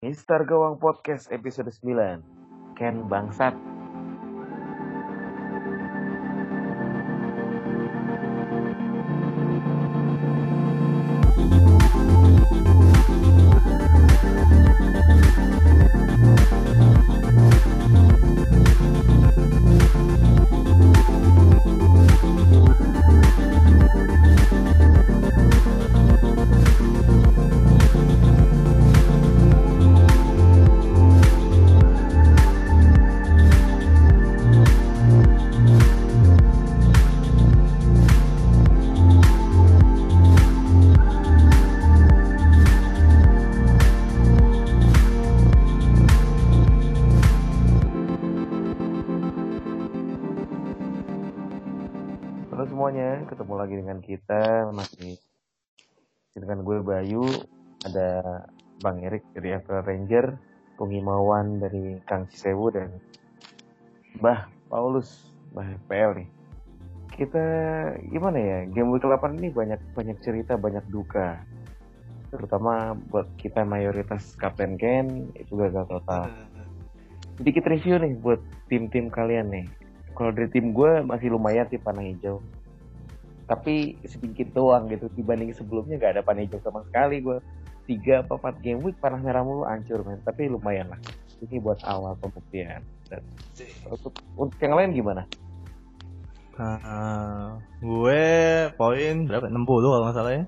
Mister Gawang Podcast episode 9 Ken Bangsat kita masih dengan gue Bayu, ada Bang Erik dari April Ranger, Bung Himawan dari Kang Cisewu dan Bah Paulus, Bah PL nih. Kita gimana ya? Game Week 8 ini banyak banyak cerita, banyak duka. Terutama buat kita mayoritas Kapten Ken itu gagal total. Sedikit review nih buat tim-tim kalian nih. Kalau dari tim gue masih lumayan sih panah hijau. Tapi sedikit doang gitu dibanding sebelumnya gak ada panah hijau sama sekali gue. Tiga apa empat game week panah merah mulu hancur men. Tapi lumayan lah. Ini buat awal pembuktian. Dan untuk, untuk yang lain gimana? Nah, gue poin berapa? 60 kalau nggak salah ya.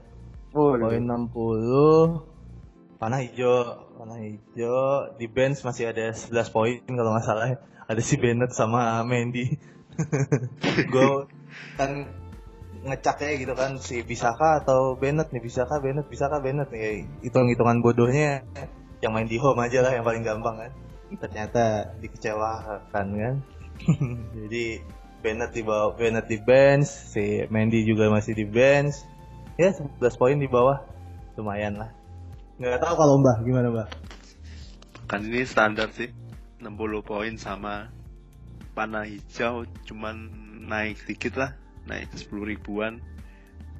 Poin 60. Panah hijau, panah hijau di bench masih ada 11 poin kalau nggak salah ya. Ada si Bennett sama Mendy. gue kan ngecaknya gitu kan si Bisaka atau Bennett nih Bisaka Bennett Bisaka Bennett nih hitung-hitungan bodohnya. Yang main di home aja lah yang paling gampang kan. Ternyata dikecewakan kan. Jadi Bennett di bawah Bennett di bench si Mendy juga masih di bench. Ya 11 poin di bawah. Lumayan lah. Nggak tahu kalau Mbah gimana Mbah? Kan ini standar sih. 60 poin sama panah hijau cuman naik sedikit lah naik 10 ribuan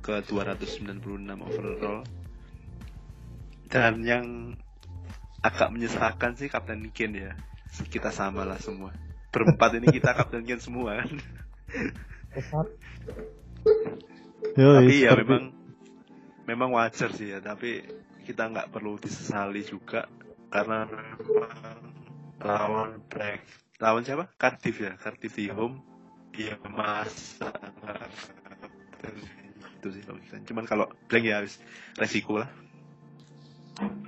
ke 296 overall. Dan yang agak menyesalkan sih Kapten Ken ya. Kita sama lah semua. Berempat ini kita Kapten Ken semua kan? Tapi ya memang memang wajar sih ya. Tapi kita nggak perlu disesali juga. Karena memang lawan break lawan siapa? Cardiff ya. Cardiff di home ya masa itu sih kita. cuman kalau blank ya harus resiko lah.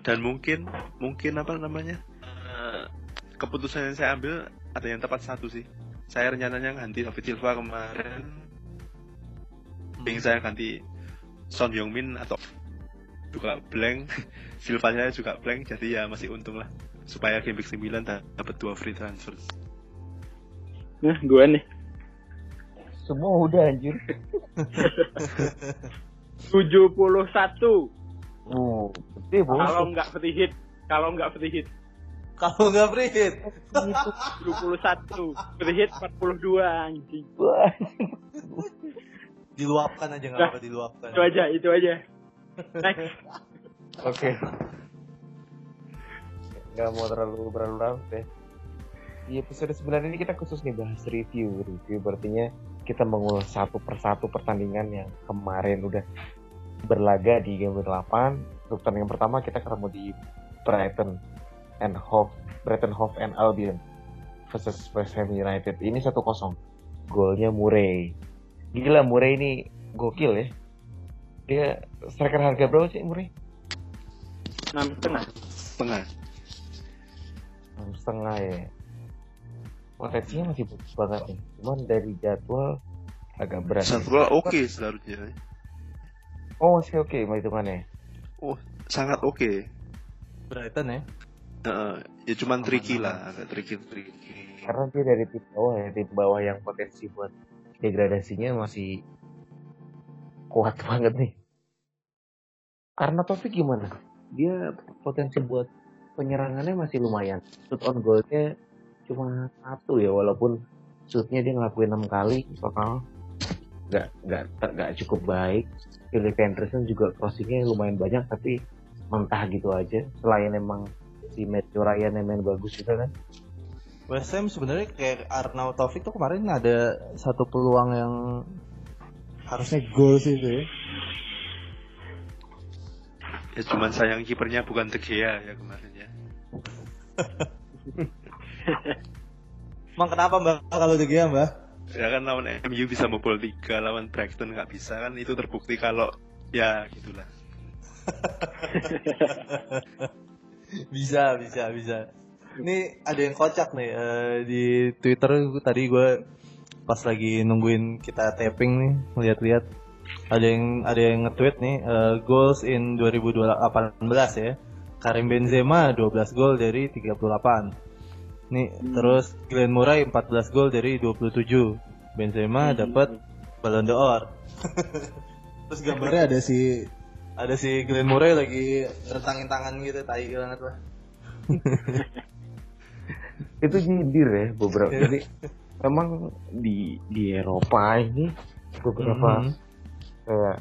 Dan mungkin mungkin apa namanya? Eh, keputusan yang saya ambil ada yang tepat satu sih. Saya rencananya ganti David Silva kemarin. Ping saya ganti Son Heung Min atau juga blank. Silva saya juga blank jadi ya masih untung lah. Supaya game week 9 da- dapat dua free transfer Nah, gue nih. Semua udah anjir. 71. Oh, gede bos. Kalau nggak free hit, kalau nggak free hit. kalau nggak free hit 71. Free hit 42 anjing. diluapkan aja nggak Nah, apa diluapkan Itu aja, itu aja. Next. Oke. Gak mau terlalu terlalu larut ya. Di episode 9 ini kita khusus nih bahas review. Review berartinya kita mengulas satu persatu pertandingan yang kemarin udah berlaga di game week 8. Untuk pertandingan pertama kita ketemu di Brighton and Hove, Brighton Hove and Albion versus West Ham United. Ini 1-0. Golnya Murray. Gila Murray ini gokil ya. Dia striker harga berapa sih Murray? 6 setengah. tengah enam setengah ya potensinya masih bagus banget nih cuman dari jadwal agak berat. Jadwal oke seharusnya. Oh masih oke okay, hitungannya oh sangat oke. Brighton ya? Heeh, ya cuman tricky lah agak tricky tricky. Karena dia dari tim bawah ya tim bawah yang potensi buat degradasinya masih kuat banget nih. Karena Taufik gimana? Dia potensi buat penyerangannya masih lumayan. Shoot on goalnya cuma satu ya walaupun shootnya dia ngelakuin enam kali total nggak nggak nggak cukup baik Philip Anderson juga crossingnya lumayan banyak tapi mentah gitu aja selain emang si Matthew Ryan yang main bagus juga kan West Ham sebenarnya kayak Arnaud Taufik tuh kemarin ada satu peluang yang harusnya gol sih itu ya. Ya cuman sayang kipernya bukan De Gea ya kemarin ya. Emang kenapa mbak kalau De Gea mbak? Ya kan lawan MU bisa membol 3, lawan Brighton nggak bisa kan itu terbukti kalau ya gitulah. bisa, bisa, bisa. Ini ada yang kocak nih uh, di Twitter tadi gue pas lagi nungguin kita tapping nih lihat-lihat ada yang ada yang nge-tweet nih uh, goals in 2018 ya. Karim Benzema 12 gol dari 38. Nih, hmm. terus Glenn Murray 14 gol dari 27. Benzema hmm. dapat Ballon d'Or. terus gambarnya ada si ada si Glenn Murray lagi rentangin tangan gitu, tai banget lah. itu nyindir ya beberapa iya. jadi memang di di Eropa ini beberapa mm -hmm. kayak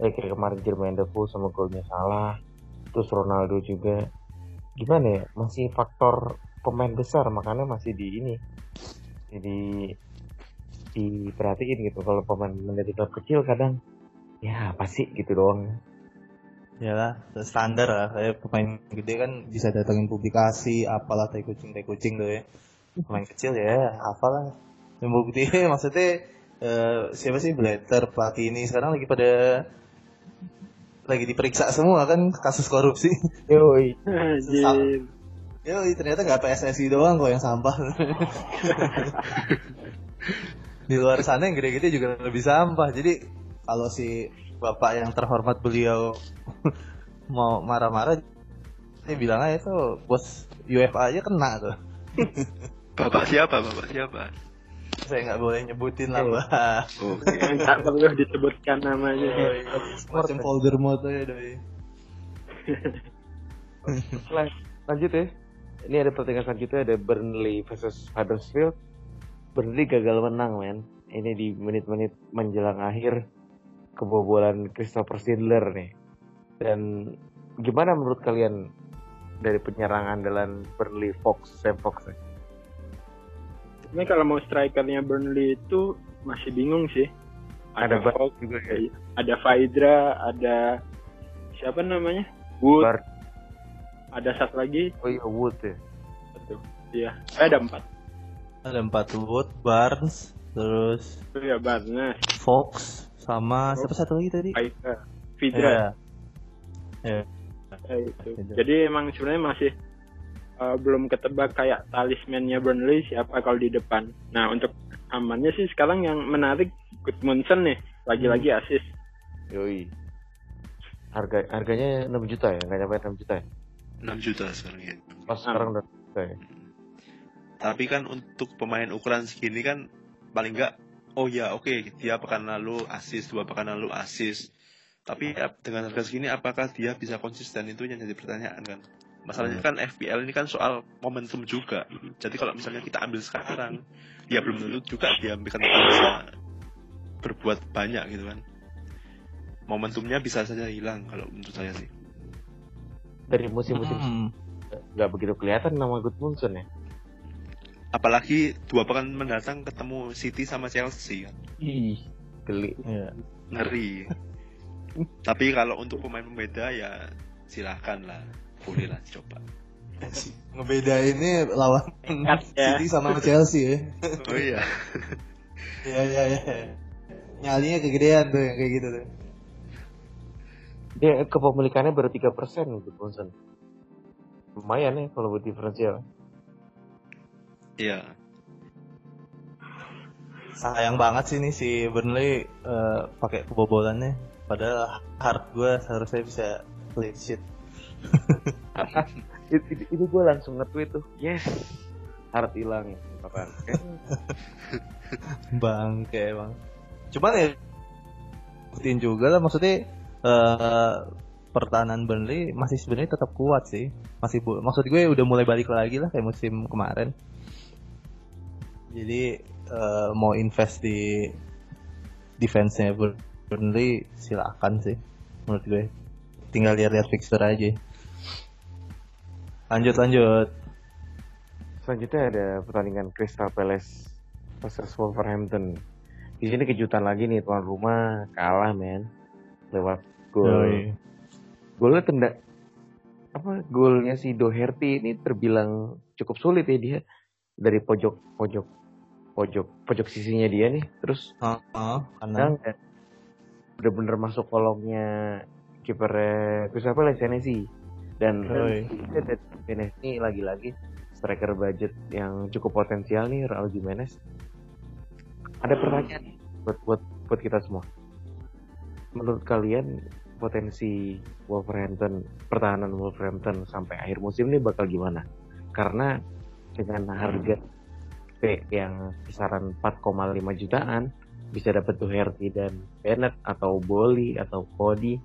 eh kayak kemarin Jermain Defoe sama golnya salah terus Ronaldo juga gimana ya masih faktor pemain besar makanya masih di ini jadi diperhatiin gitu. Kalau pemain menjadi klub kecil kadang ya apa sih gitu doang. Ya lah standar lah. Kayak pemain gede kan bisa datengin publikasi apalah tai kucing tai kucing tuh ya. Pemain kecil ya apalah. Yang bukti maksudnya uh, siapa sih Blatter pelatih ini sekarang lagi pada lagi diperiksa semua kan kasus korupsi. Yoi yoi ternyata nggak PSSI doang kok yang sampah. Di luar sana yang gede-gede juga lebih sampah. Jadi kalau si bapak yang terhormat beliau mau marah-marah saya bilang aja tuh bos UFA aja kena tuh. Bapak siapa? Bapak siapa? Saya nggak boleh nyebutin lah mbak oke. Nggak perlu disebutkan namanya. Macam Voldemort ya doi. Lanjut ya ini ada pertandingan selanjutnya ada Burnley versus Huddersfield Burnley gagal menang men ini di menit-menit menjelang akhir kebobolan Christopher Schindler nih. Dan gimana menurut kalian dari penyerangan dalam Burnley Fox Sam Fox nih? Ini kalau mau strikernya Burnley itu masih bingung sih. Ada, ada Fox juga ya. Ada Faidra, ada siapa namanya? Wood. Bar. Ada satu lagi. Oh iya Wood ya. Satu. Iya. Eh, ada empat. Ada empat Wood, Barnes, terus. Oh iya Barnes. Fox, sama siapa satu lagi tadi? Aika. Fidra. Ya. ya. itu. Jadi emang sebenarnya masih uh, belum ketebak kayak talismannya Burnley siapa kalau di depan. Nah untuk amannya sih sekarang yang menarik Gudmundsson nih lagi-lagi hmm. asis. Yoi. Harga harganya 6 juta ya, nggak nyampe 6 juta ya? 6 juta sekarang ya. Pas sekarang udah juta ya. Tapi kan untuk pemain ukuran segini kan paling nggak oh ya oke okay, dia pekan lalu asis dua pekan lalu asis tapi ya, dengan harga segini apakah dia bisa konsisten? Itu yang jadi pertanyaan kan. Masalahnya hmm. kan FPL ini kan soal momentum juga. Jadi kalau misalnya kita ambil sekarang ya belum tentu juga dia akan bisa berbuat banyak gitu kan. Momentumnya bisa saja hilang kalau menurut saya sih dari musim-musim hmm. nggak hmm. begitu kelihatan nama Gudmundsson ya apalagi dua pekan mendatang ketemu City sama Chelsea kan ih geli ya. ngeri tapi kalau untuk pemain pembeda ya silahkan lah boleh lah coba ngebeda ini lawan ya. City sama Chelsea ya oh iya iya iya ya. nyalinya kegedean tuh yang kayak gitu tuh dia kepemilikannya baru tiga persen gitu Bonson lumayan ya kalau buat diferensial Iya. Sayang banget sih nih si Burnley uh, pakai kebobolannya. Padahal hard gue seharusnya bisa clean sheet. itu, itu, itu gue langsung nge-tweet tuh. Yes. Hard hilang kapan. Bangke emang. Cuman ya buktiin juga lah maksudnya uh, pertahanan Burnley masih sebenarnya tetap kuat sih. Masih maksud gue udah mulai balik lagi lah kayak musim kemarin. Jadi uh, mau invest di defense-nya Burnley silakan sih menurut gue. Tinggal lihat-lihat fixture aja. Lanjut lanjut. Selanjutnya ada pertandingan Crystal Palace versus Wolverhampton. Di sini kejutan lagi nih tuan rumah kalah men lewat gol. Golnya tenda apa golnya si Doherty ini terbilang cukup sulit ya dia. Dari pojok pojok pojok pojok sisinya dia nih. Terus uh, uh, karena bener-bener masuk kolongnya kiper Crystal Palace Senesi dan Senesi lagi-lagi striker budget yang cukup potensial nih Raul Jimenez. Ada pertanyaan nih buat buat buat kita semua menurut kalian potensi Wolverhampton pertahanan Wolverhampton sampai akhir musim ini bakal gimana? Karena dengan harga P yang kisaran 4,5 jutaan bisa dapat Doherty dan Bennett atau Boli atau Cody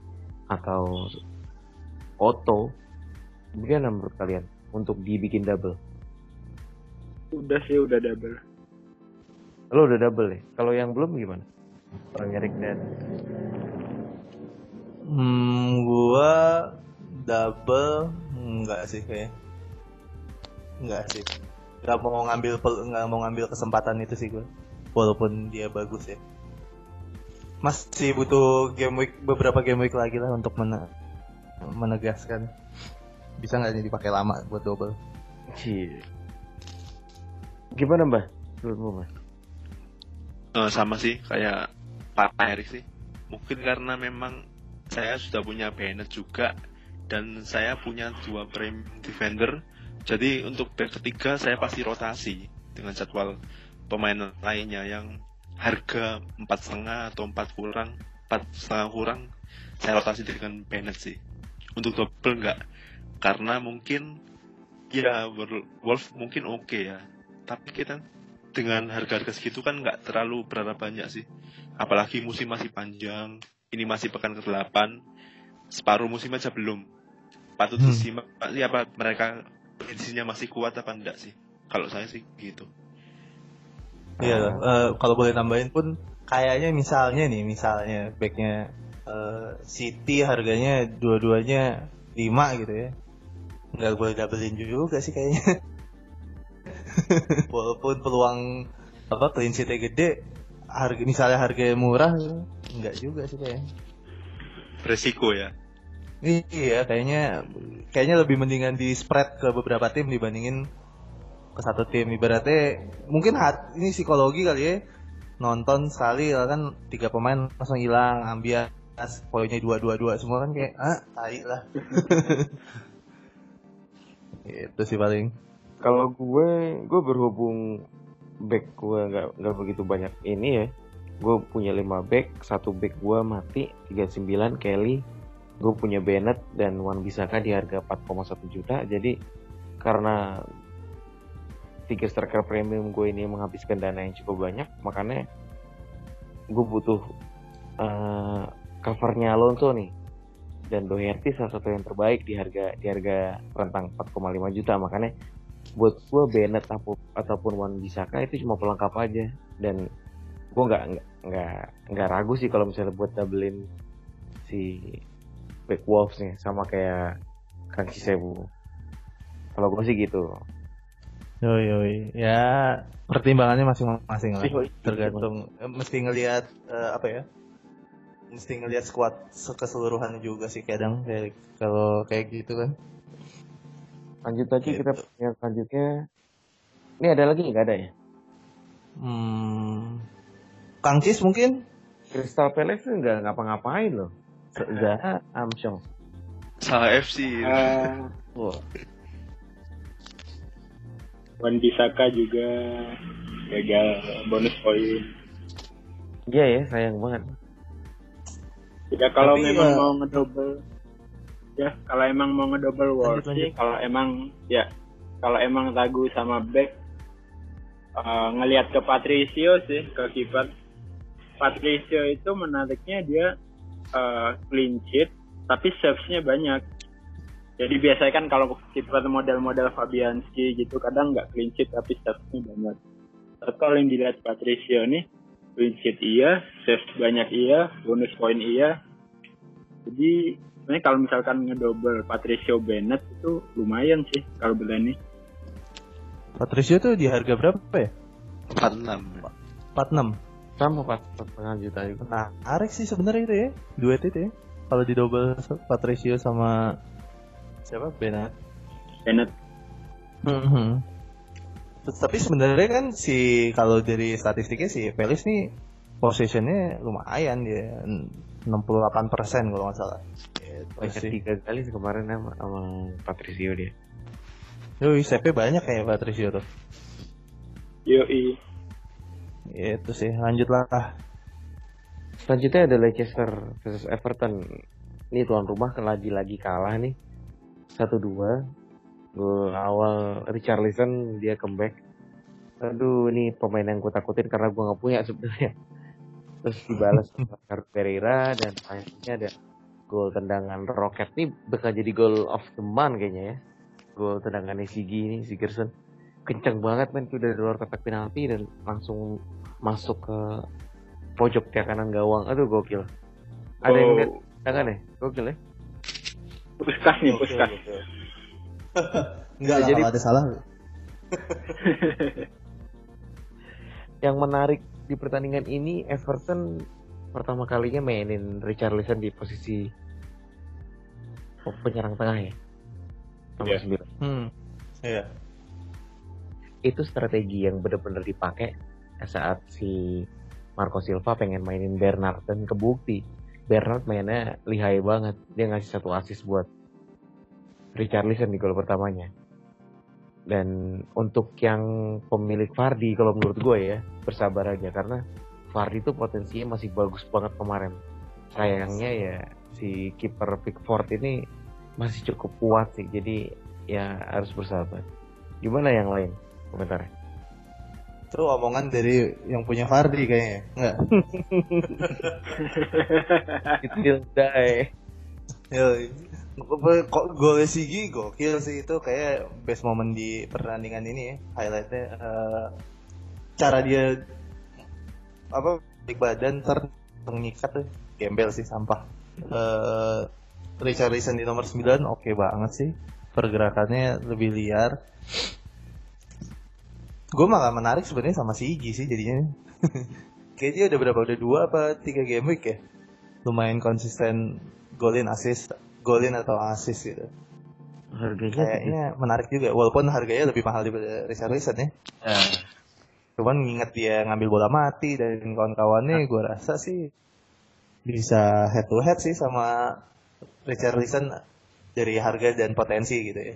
atau Otto. Gimana menurut kalian untuk dibikin double? Udah sih udah double. Lo udah double ya? Kalau yang belum gimana orang Erik dan Hmm, gua double enggak sih kayak. Enggak sih. Enggak mau ngambil enggak mau ngambil kesempatan itu sih gua. Walaupun dia bagus ya. Masih butuh game week beberapa game week lagi lah untuk mene menegaskan bisa nggak ini dipakai lama buat double. Cie. Gimana mbak? Menurutmu mbak? Uh, sama sih kayak Pak Erik sih. Mungkin karena memang saya sudah punya Bennett juga dan saya punya dua prime defender. Jadi untuk back ketiga saya pasti rotasi dengan jadwal pemain lainnya yang harga empat setengah atau empat kurang empat setengah kurang saya rotasi dengan Bennett sih. Untuk double enggak karena mungkin ya Wolf mungkin oke okay ya. Tapi kita dengan harga-harga segitu kan nggak terlalu berharap banyak sih apalagi musim masih panjang ini masih pekan ke-8 separuh musim aja belum. Patut hmm. disimak ya apa mereka prediksinya masih kuat apa enggak sih? Kalau saya sih gitu. Iya uh, kalau boleh tambahin pun kayaknya misalnya nih misalnya backnya uh, City harganya dua-duanya 5 gitu ya. Nggak boleh doublein juga sih kayaknya. Walaupun peluang apa clean gede harga misalnya harga murah Enggak juga sih kayaknya. Resiko ya. Iya, kayaknya kayaknya lebih mendingan di spread ke beberapa tim dibandingin ke satu tim. Ibaratnya mungkin hat, ini psikologi kali ya. Nonton sekali kan tiga pemain langsung hilang, ambil poinnya dua dua dua semua kan kayak ah tai lah. itu sih paling. Kalau gue, gue berhubung back gue nggak nggak begitu banyak ini ya. Gue punya 5 back satu back gue mati 39 Kelly gue punya Bennett dan Wan Bisaka di harga 4,1 juta. Jadi karena tiga striker premium gue ini menghabiskan dana yang cukup banyak makanya gue butuh uh, covernya Alonso nih. Dan Doherty salah satu yang terbaik di harga di harga rentang 4,5 juta. Makanya buat gue Bennett ataupun Wan Bisaka itu cuma pelengkap aja dan gue nggak nggak nggak ragu sih kalau misalnya buat doublein si Back Wolves nih sama kayak Kang Sebu. Kalau gue sih gitu. Yoi, yoi. Ya pertimbangannya masing-masing lah. Tergantung eh, mesti ngelihat uh, apa ya? Mesti ngelihat squad keseluruhan juga sih kadang kayak kalau kayak gitu kan. Lanjut aja gitu. kita yang selanjutnya. Ini ada lagi nggak ada ya? Hmm, Kang Cis mungkin? Crystal Palace nggak ngapa-ngapain loh. Zaha Amsyong. Salah FC. Uh, oh. Wan Bisaka juga gagal bonus poin. Iya ya, sayang banget. Ya kalau Tapi memang ya... mau ngedouble ya kalau emang mau ngedouble sih kalau emang ya kalau emang ragu sama back uh, ngelihat ke Patricio sih ke kiper Patricio itu menariknya dia uh, clean sheet tapi saves-nya banyak. Jadi biasanya kan kalau kiper model-model Fabianski gitu kadang nggak clean sheet tapi saves-nya banyak. Tapi kalau yang dilihat Patricio nih clean sheet iya, saves banyak iya, bonus point iya. Jadi sebenarnya kalau misalkan ngedouble Patricio Bennett itu lumayan sih kalau ini Patricio tuh di harga berapa ya? 46 46 sama empat setengah juta itu nah Arik sih sebenarnya itu ya duet itu ya. Kalau di double Patricio sama siapa? Bennett. Bennett. Mm -hmm. tapi sebenarnya kan si kalau dari statistiknya si Felix nih positionnya lumayan dia 68 persen kalau nggak salah. Gitu tiga kali kemarin sama, sama Patricio dia. Yoi, CP banyak kayak Patricio tuh. Yoi. Itu sih, lanjutlah. Selanjutnya ada Leicester versus Everton. Ini tuan rumah lagi-lagi kalah nih. Satu dua. Gol awal Richarlison dia comeback. Aduh, ini pemain yang gue takutin karena gue nggak punya sebenarnya terus dibalas sama Pereira dan akhirnya ada gol tendangan roket nih bakal jadi gol of the month kayaknya ya. Gol tendangan Sigi ini Sigerson kenceng banget men tuh dari luar kotak penalti dan langsung masuk ke pojok ke kanan gawang. Aduh gokil. Ada oh. yang lihat tendangan ya? Gokil ya? Puskas nih puskas enggak lah jadi ada salah. Yang menarik di pertandingan ini Everton pertama kalinya mainin Richarlison di posisi penyerang tengah ya nomor yeah. 9 hmm. yeah. itu strategi yang benar-benar dipakai saat si Marco Silva pengen mainin Bernard dan kebukti Bernard mainnya lihai banget dia ngasih satu assist buat Richarlison di gol pertamanya dan untuk yang pemilik Fardi kalau menurut gue ya bersabar aja karena Fardi itu potensinya masih bagus banget kemarin. Sayangnya ya si kiper Pickford ini masih cukup kuat sih jadi ya harus bersabar. Gimana yang lain? Komentarnya? Itu omongan dari yang punya Fardi kayaknya enggak? Kecil dai kok gol Sigi gokil sih itu kayak best moment di pertandingan ini ya highlightnya uh, cara dia apa balik badan ter mengikat gembel sih sampah uh, Richard Richardson di nomor 9 oke okay banget sih pergerakannya lebih liar gue malah menarik sebenarnya sama si Igi sih jadinya kayaknya udah berapa udah dua apa tiga game week ya lumayan konsisten golin assist golin atau asis gitu. Harganya kayaknya menarik juga walaupun harganya lebih mahal daripada Richard Richard ya. ya. Cuman nginget dia ngambil bola mati dan kawan-kawannya gue rasa sih bisa head to head sih sama Richard Richard dari harga dan potensi gitu ya.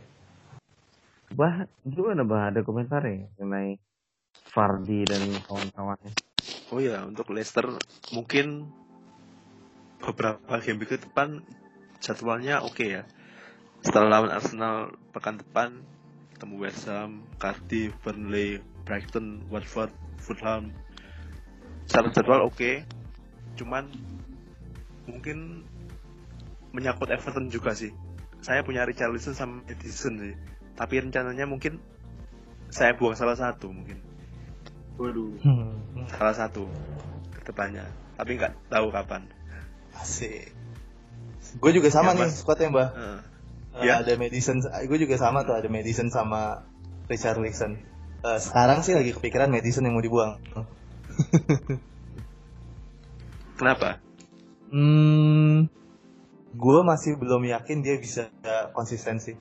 Bah, gimana bah ada komentar ya mengenai Fardi dan kawan-kawannya? Oh ya, untuk Leicester mungkin beberapa game ke depan jadwalnya oke okay ya. Setelah lawan Arsenal pekan depan ketemu West Ham, Cardiff, Burnley, Brighton, Watford, Fulham. Secara jadwal oke, okay. cuman mungkin menyangkut Everton juga sih. Saya punya Richarlison sama Edison sih, tapi rencananya mungkin saya buang salah satu mungkin. Waduh. Salah satu ke depannya, tapi nggak tahu kapan. Asik. Gue juga sama ya, nih squadnya mbak. Uh, uh, ya. Ada Madison, gue juga sama tuh ada Madison sama Richard Wilson. Uh, sekarang sih lagi kepikiran Madison yang mau dibuang. Kenapa? Hmm, gue masih belum yakin dia bisa konsistensi.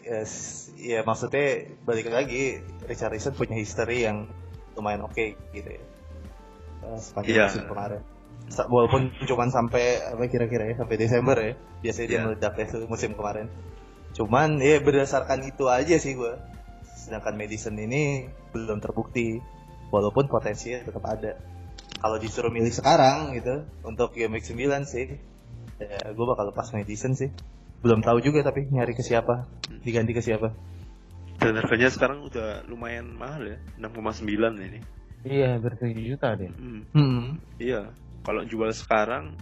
Yes, ya maksudnya balik lagi Richard Wilson punya history yang lumayan oke okay, gitu ya. Uh, sepanjang yeah. musim kemarin walaupun cuma sampai apa kira-kira ya sampai Desember ya biasanya yeah. dia iya. meledak ya musim kemarin cuman ya berdasarkan itu aja sih gue sedangkan Madison ini belum terbukti walaupun potensinya tetap ada kalau disuruh milih sekarang gitu untuk game week 9 sih ya gue bakal lepas Madison sih belum tahu juga tapi nyari ke siapa diganti ke siapa dan harganya sekarang udah lumayan mahal ya 6,9 ini iya bertujuh juta deh hmm. Hmm. iya kalau jual sekarang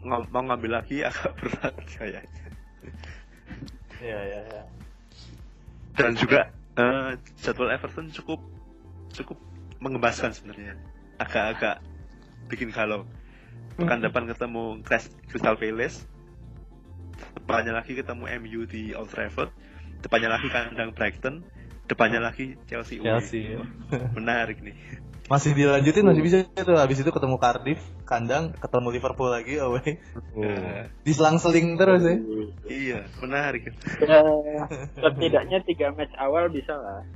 ng mau ngambil lagi agak berat kayaknya. Iya iya iya. Dan juga uh, jadwal Everton cukup cukup mengembaskan sebenarnya. Agak-agak bikin kalau pekan depan ketemu Crystal Palace. Depannya lagi ketemu MU di Old Trafford. Depannya lagi kandang Brighton. Depannya lagi Chelsea Chelsea ya. menarik nih masih dilanjutin masih bisa itu habis itu ketemu Cardiff kandang ketemu Liverpool lagi away oh. diselang-seling terus ya iya menarik. Ya, setidaknya tiga match awal bisa lah.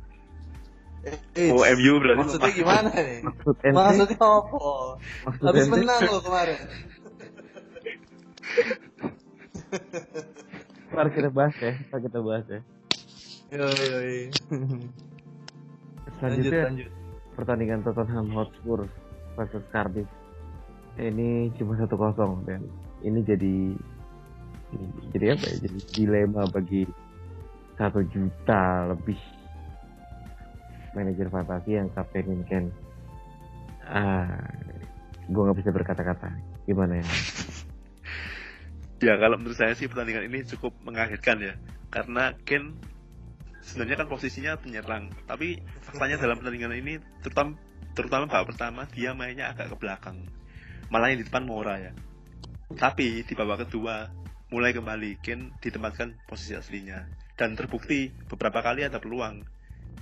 Eh, oh MU berarti. maksudnya gimana nih? Maksud maksudnya apa? Maksud habis menang loh kemarin. Mari kita bahas ya, Mari kita bahas ya. Yo yo. Selanjutnya, lanjut, lanjut pertandingan Tottenham Hotspur versus Cardiff. Ini cuma satu kosong dan. Ini jadi jadi apa ya? Jadi dilema bagi satu juta lebih manajer fantasi yang kaptenin Ken. Ah gue nggak bisa berkata-kata. Gimana ya? Ya kalau menurut saya sih pertandingan ini cukup mengagetkan ya. Karena Ken sebenarnya kan posisinya penyerang tapi faktanya dalam pertandingan ini terutama terutama babak pertama dia mainnya agak ke belakang. Malah yang di depan Mora ya. Tapi di babak kedua mulai kembali Ken ditempatkan posisi aslinya. Dan terbukti beberapa kali ada peluang.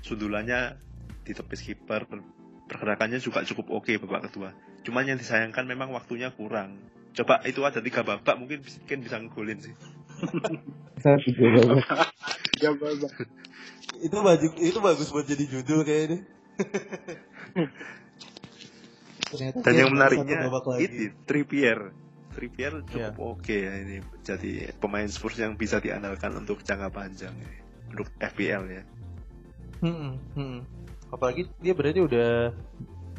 Sundulannya di tepis kiper pergerakannya juga cukup oke okay babak kedua. Cuman yang disayangkan memang waktunya kurang. Coba itu ada tiga babak mungkin Ken bisa ngegolin sih. Babak itu baju itu bagus buat jadi judul kayaknya Dan yang menariknya itu Trippier. Trippier cukup yeah. oke okay ya ini jadi pemain Spurs yang bisa diandalkan untuk jangka panjang ya. untuk FPL ya. Hmm, hmm. Apalagi dia berarti udah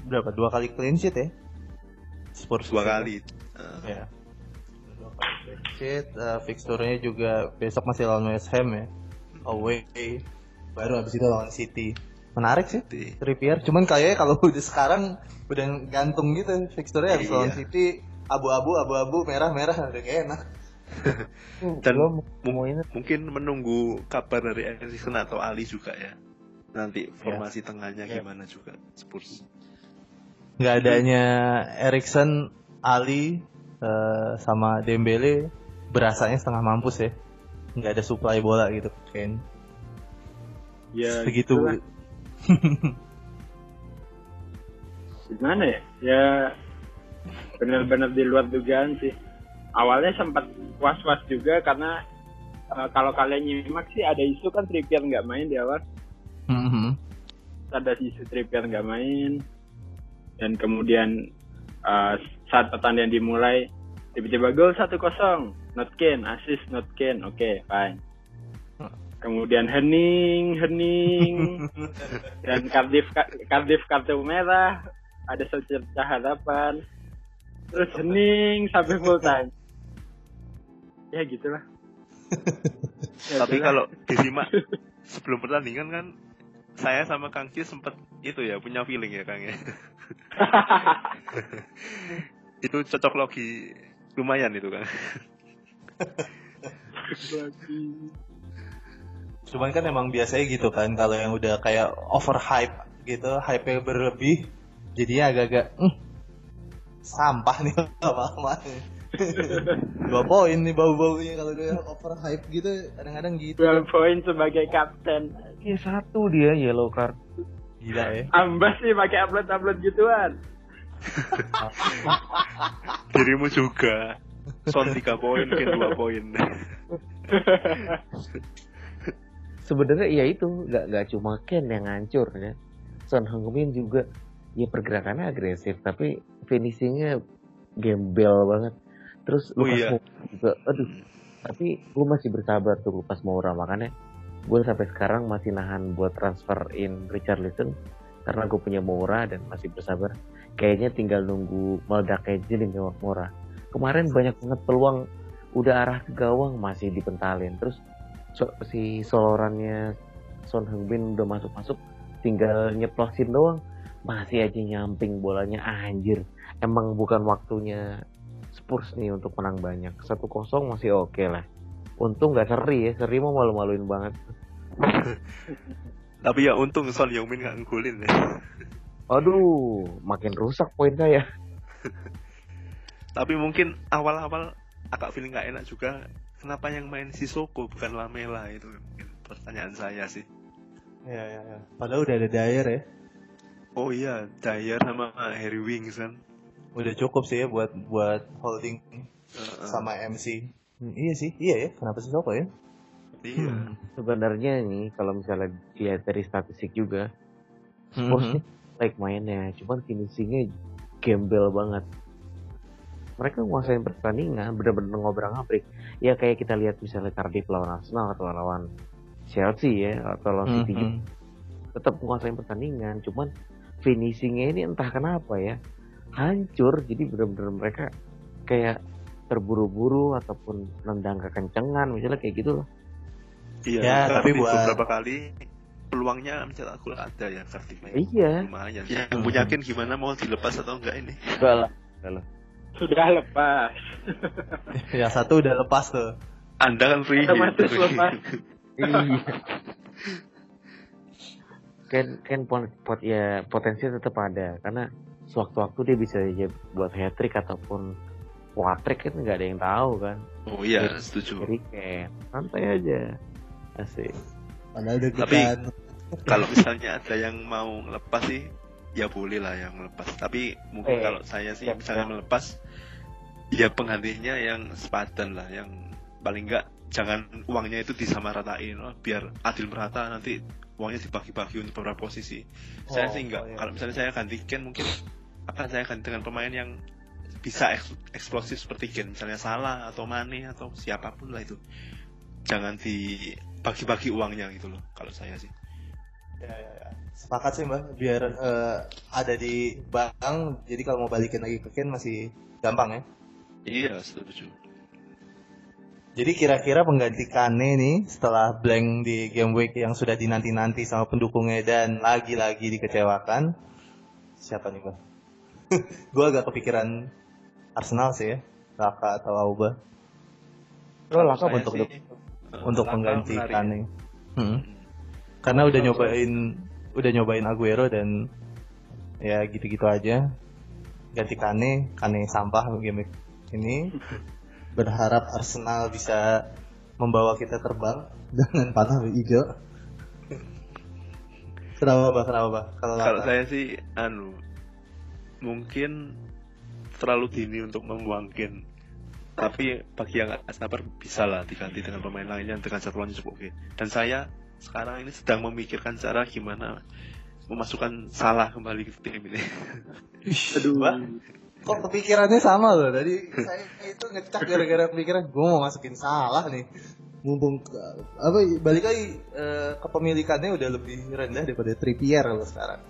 berapa dua kali clean sheet ya? Spurs dua kali. Uh. Ya. Dua kali clean sheet. Uh, fixturenya juga besok masih lawan West Ham ya. Away baru habis itu lawan City menarik sih Trippier cuman kayaknya kalau udah sekarang udah gantung gitu fixturenya habis lawan iya. City abu-abu abu-abu merah-merah udah kayak enak dan mungkin menunggu kabar dari Erikson atau Ali juga ya nanti iya. formasi yeah. tengahnya yeah. gimana juga Spurs nggak adanya Erikson Ali uh, sama Dembele berasanya setengah mampus ya nggak ada supply bola gitu kan ya begitu gimana ya? Ya benar-benar di luar dugaan sih. Awalnya sempat was-was juga karena uh, kalau kalian nyimak sih ada isu kan Trippier nggak main di awal. Mm-hmm. ada isu Trippier nggak main. Dan kemudian uh, saat pertandingan dimulai tiba-tiba gol satu kosong not Kane assist not Kane oke okay, fine kemudian hening hening dan Cardiff Cardiff kartu merah. Ada secerca harapan. Terus hening sampai full time. Ya gitulah. Ya, tapi kalau disimak sebelum pertandingan kan saya sama Kang Cis sempat itu ya punya feeling ya Kang ya. Itu cocok logi lumayan itu Kang Cuman kan emang biasanya gitu kan kalau yang udah kayak over hype gitu, hype berlebih, jadinya agak-agak mm, sampah nih lama-lama. Dua poin nih bau-baunya kalau udah over hype gitu, kadang-kadang gitu. Dua poin sebagai kapten. Iya satu dia yellow card. Gila ya. Ambas sih pakai upload-upload gituan. Dirimu juga. Son 3 poin, Ken 2 poin. Sebenarnya ya itu nggak nggak cuma Ken yang hancur ya. Son Heung-min juga ya pergerakannya agresif tapi finishingnya gembel banget. Terus oh, iya. juga aduh tapi gue masih bersabar tuh pas mau makanya gue sampai sekarang masih nahan buat transfer in Richard Listen karena gue punya Mora dan masih bersabar. Kayaknya tinggal nunggu meledak aja nih Mora kemarin banyak banget peluang udah arah ke gawang masih dipentalin. Terus so, si solorannya Son Heung-min udah masuk-masuk tinggal nyeplosin doang. Masih aja nyamping bolanya anjir. Emang bukan waktunya Spurs nih untuk menang banyak. Satu kosong masih oke okay lah. Untung nggak seri ya seri mau malu-maluin banget. Tapi ya untung Son Heung-min nggak ngulin ya. Aduh makin rusak poin saya tapi mungkin awal-awal agak feeling gak enak juga kenapa yang main Sisoko bukan Lamela itu mungkin pertanyaan saya sih ya ya ya padahal udah ada Dyer ya oh iya Dyer sama Harry Wings kan udah cukup sih ya buat buat holding uh, uh. sama MC hmm, iya sih iya ya kenapa Sisoko ya Iya. Hmm. Sebenarnya nih kalau misalnya dilihat dari statistik juga, mm -hmm. like mainnya, cuman finishingnya gembel banget. Mereka nguasain pertandingan, bener-bener ngobrol-ngabrik. Ya kayak kita lihat misalnya Cardiff lawan Arsenal atau lawan Chelsea ya atau lawan City, mm -hmm. tetap nguasain pertandingan, cuman finishingnya ini entah kenapa ya hancur. Jadi bener-bener mereka kayak terburu-buru ataupun nendang kekencengan misalnya kayak gitu loh Iya, ya, tapi buat beberapa kali peluangnya mencetak gol ada ya Kartika. Iya. Lumayan. Yang hmm. yakin gimana mau dilepas atau enggak ini? Enggak lah. Sudah lepas. ya satu udah lepas tuh. Anda kan free. Otomatis lepas. iya. kan kan pot, ya potensi tetap ada karena sewaktu-waktu dia bisa ya buat hat trick ataupun hat trick kan nggak ada yang tahu kan. Oh iya, setuju. Jadi kayak santai aja. Asik. Padahal Tapi kalau misalnya ada yang mau lepas sih, ya boleh lah yang melepas. Tapi mungkin eh, kalau saya sih ya, misalnya ya. melepas, ya penggantinya yang sepadan lah, yang paling enggak jangan uangnya itu disamaratain oh, biar adil merata nanti uangnya dibagi-bagi untuk beberapa posisi. Oh, saya sih enggak. Oh, iya. Kalau misalnya saya gantikan mungkin akan saya ganti dengan pemain yang bisa eksplosif seperti Gen misalnya Salah atau Mane atau siapa pun lah itu jangan di bagi-bagi uangnya gitu loh kalau saya sih ya, ya, ya. sepakat sih mbak. Biar uh, ada di bank jadi kalau mau balikin lagi ke Ken masih gampang ya? Iya setuju. Jadi kira-kira pengganti Kane nih setelah blank di game week yang sudah dinanti-nanti sama pendukungnya dan lagi-lagi dikecewakan siapa nih mbak? Gue agak kepikiran Arsenal sih ya. Laka atau Auba? Oh, Laka bentuk untuk pengganti Kane. Hmm. Karena udah nyobain udah nyobain Aguero dan ya gitu-gitu aja. Ganti Kane, Kane sampah game ini. Berharap Arsenal bisa membawa kita terbang dengan panah hijau. Kenapa bah? Kenapa bah? Kalau, Kalau saya sih, anu, mungkin terlalu dini untuk membuangkan tapi bagi yang nggak sabar bisa lah diganti dengan pemain lainnya dengan jadwalnya cukup oke dan saya sekarang ini sedang memikirkan cara gimana memasukkan salah kembali ke tim ini. Aduh. Mbak, kok kepikirannya sama loh? Tadi saya itu ngecak gara-gara kepikiran gue mau masukin salah nih. Mumpung apa balik lagi uh, kepemilikannya udah lebih rendah daripada Trippier kalau sekarang.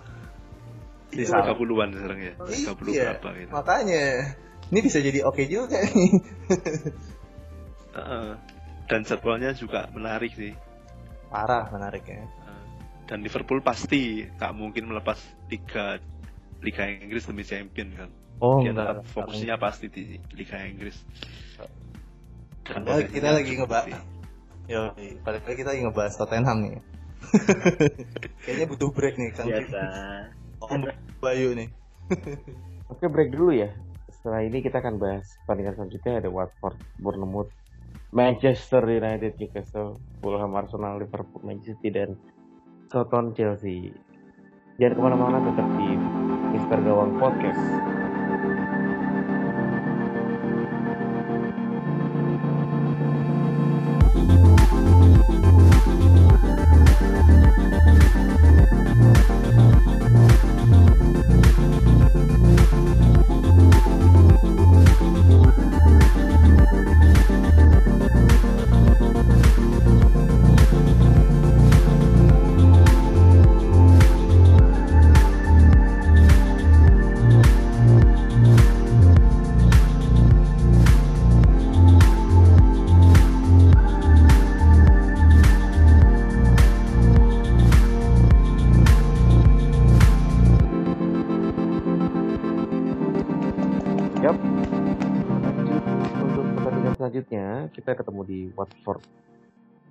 Di 30-an sekarang ya? 30 iya, berapa gitu. makanya. Ini bisa jadi oke okay juga nih. uh, dan jadwalnya juga menarik sih. Parah menarik ya. dan Liverpool pasti tak mungkin melepas tiga Liga Inggris demi champion kan. Oh, Dia enggak, fokusnya enggak. pasti di Liga Inggris. Dan kita lagi ngebahas. Yo, pada kali kita lagi ngebahas Tottenham nih. Kayaknya butuh break nih, Kang. Biasa. Oh, Bayu nih. Oke, break dulu ya. Setelah ini kita akan bahas pertandingan selanjutnya ada Watford, Bournemouth, Manchester United, Newcastle, Fulham, Arsenal, Liverpool, Manchester City dan Soton Chelsea. Jangan ke mana-mana tetap di Mister Gawang Podcast.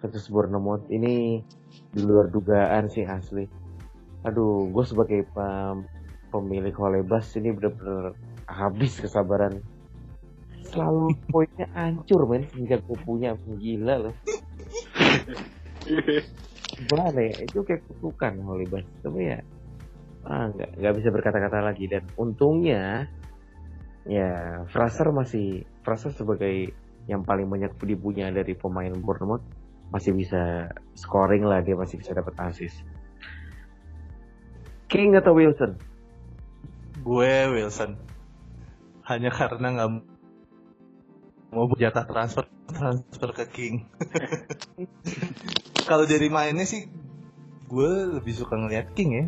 Versus Bournemouth ini di luar dugaan sih asli. Aduh, gue sebagai pem pemilik Holebas ini bener-bener habis kesabaran. Selalu poinnya hancur men. Sejak gue punya gila loh. Gimana ya? Itu kayak kutukan Holibas tapi ya ah nggak nggak bisa berkata-kata lagi. Dan untungnya ya Fraser masih Fraser sebagai yang paling banyak dipunya dari pemain Bournemouth masih bisa scoring lah dia masih bisa dapat assist. King atau Wilson? Gue Wilson. Hanya karena nggak mau jatah transfer transfer ke King. Kalau dari mainnya sih gue lebih suka ngeliat King ya.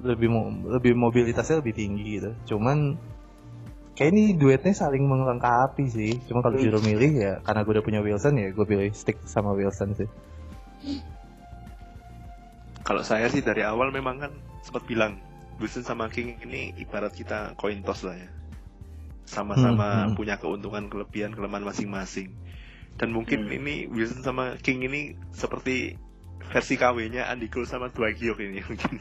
Lebih lebih mobilitasnya lebih tinggi gitu. Cuman kayak ini duetnya saling melengkapi sih. Cuma kalau disuruh milih ya karena gue udah punya Wilson ya gue pilih stick sama Wilson sih. Kalau saya sih dari awal memang kan sempat bilang Wilson sama King ini ibarat kita coin toss lah ya. Sama-sama hmm, hmm. punya keuntungan kelebihan kelemahan masing-masing. Dan mungkin hmm. ini Wilson sama King ini seperti versi KW-nya Andy Cole sama Dwight York ini mungkin.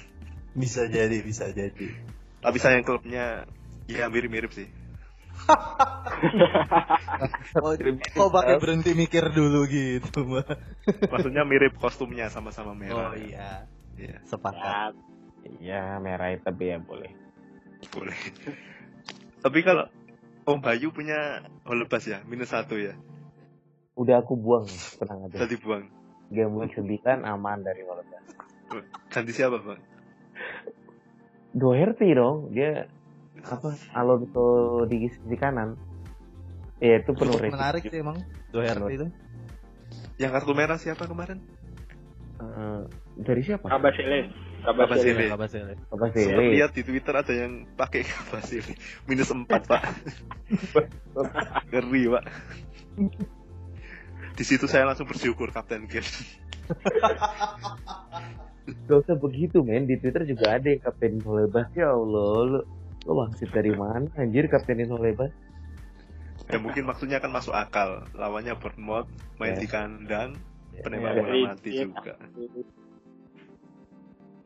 Bisa jadi bisa jadi. Tapi sayang klubnya ya mirip-mirip sih oh, kok pakai berhenti mikir dulu gitu maksudnya mirip kostumnya sama-sama merah oh iya. Iya. Sepakat. Iya merah itu ya boleh. Boleh. Tapi kalau Om Bayu punya holebas ya minus satu ya? Udah aku buang tenang aja. Tadi buang game week 9 aman dari holebas. Ganti siapa bang Doherty dong dia apa? Alonso di sisi kanan ya itu penuh Cukup menarik sih. emang Doherty itu. Yang kartu merah siapa kemarin? Uh, dari siapa? Kabasele Kabasele Kabasele Kabasele lihat di Twitter ada yang pakai Kabasele minus empat pak. Ngeri pak. Di situ saya langsung bersyukur Kapten Gen Gak usah begitu men. Di Twitter juga ada Kapten Solebas Ya Allah Lu Lo wangsit dari mana anjir kaptenin Solebas? Ya mungkin maksudnya kan masuk akal. Lawannya Bournemouth, main yeah. di kandang, yeah. penembak bola yeah. mati yeah. juga.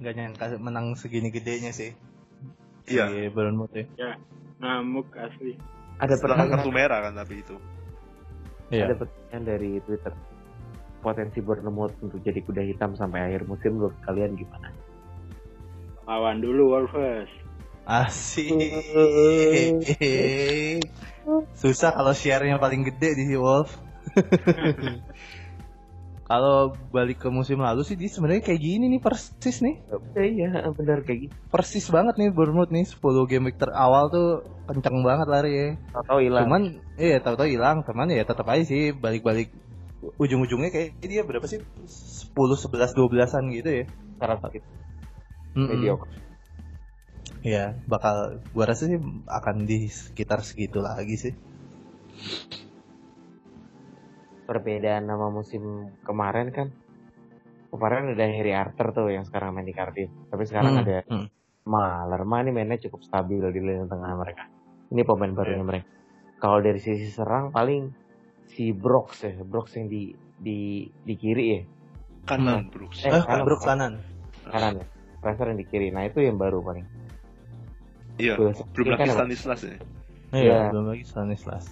Gak nyangka menang segini gedenya sih. Iya. Si Bournemouth ya. Ya, ngamuk asli. Ada pertanyaan kartu merah kan tapi itu. Iya. Ada pertanyaan dari Twitter. Potensi Bournemouth untuk jadi kuda hitam sampai akhir musim menurut kalian gimana? Lawan dulu Wolves. Asik. Susah kalau share-nya paling gede di Wolf. kalau balik ke musim lalu sih dia sebenarnya kayak gini nih persis nih. Iya, benar kayak gitu. Persis banget nih Bournemouth nih 10 game week terawal tuh kenceng banget lari ya. Tahu hilang. Cuman iya tahu-tahu hilang, teman ya tetap aja sih balik-balik ujung-ujungnya kayak dia berapa sih? 10 11 12-an gitu ya. Sekarang sakit. Mm -mm. Mediocre ya bakal gua rasa sih akan di sekitar segitu lagi sih. Perbedaan nama musim kemarin kan kemarin ada Harry Arthur tuh yang sekarang main di Cardiff tapi sekarang hmm, ada hmm. Malerma ini mainnya cukup stabil di lini tengah mereka. Ini pemain barunya yeah. mereka kalau dari sisi serang paling si Brooks ya Brooks yang di di di kiri ya. Kanan Brooks eh, eh kanan, Brooks kanan. Kanan ya Fraser yang di kiri. Nah itu yang baru paling Iya, belum lagi kan Stanislas ya. Iya, ya. belum lagi Stanislas.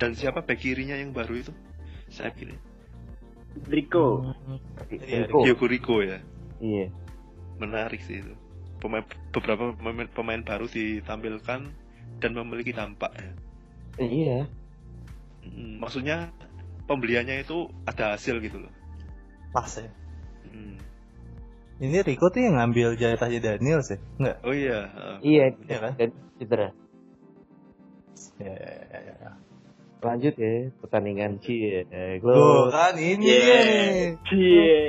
Dan siapa back kirinya yang baru itu? Saya pilih. Rico. Iya, Rico. Rico ya. Iya. Menarik sih itu. Pemain beberapa pemain, pemain baru ditampilkan dan memiliki dampak ya. Iya. Hmm, maksudnya pembeliannya itu ada hasil gitu loh. Pas ya. Hmm. Ini Rico tuh yang ngambil jatahnya Daniel sih, enggak? Oh iya. Uh, iya, iya kan? Dan cedera. Ya, ya, ya, ya. Lanjut ya, pertandingan Cie. Glow kan ini yeah. Cie.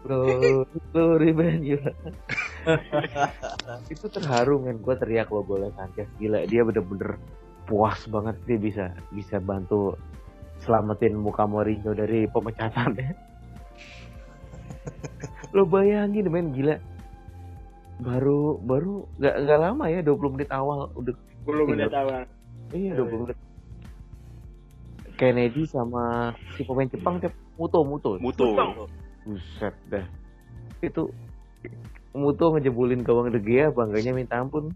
Bro, glory brand juga. itu terharu men, gue teriak lo boleh Sanchez gila dia bener-bener puas banget dia bisa bisa bantu selamatin muka Mourinho dari pemecatan ya lo bayangin men gila. Baru baru nggak nggak lama ya 20 menit awal udah 20 menit awal. Iya 20 menit. Kennedy sama si pemain Jepang tiap Muto Muto. Muto. Buset dah. Itu Muto ngejebulin gawang De Gea bangganya minta ampun.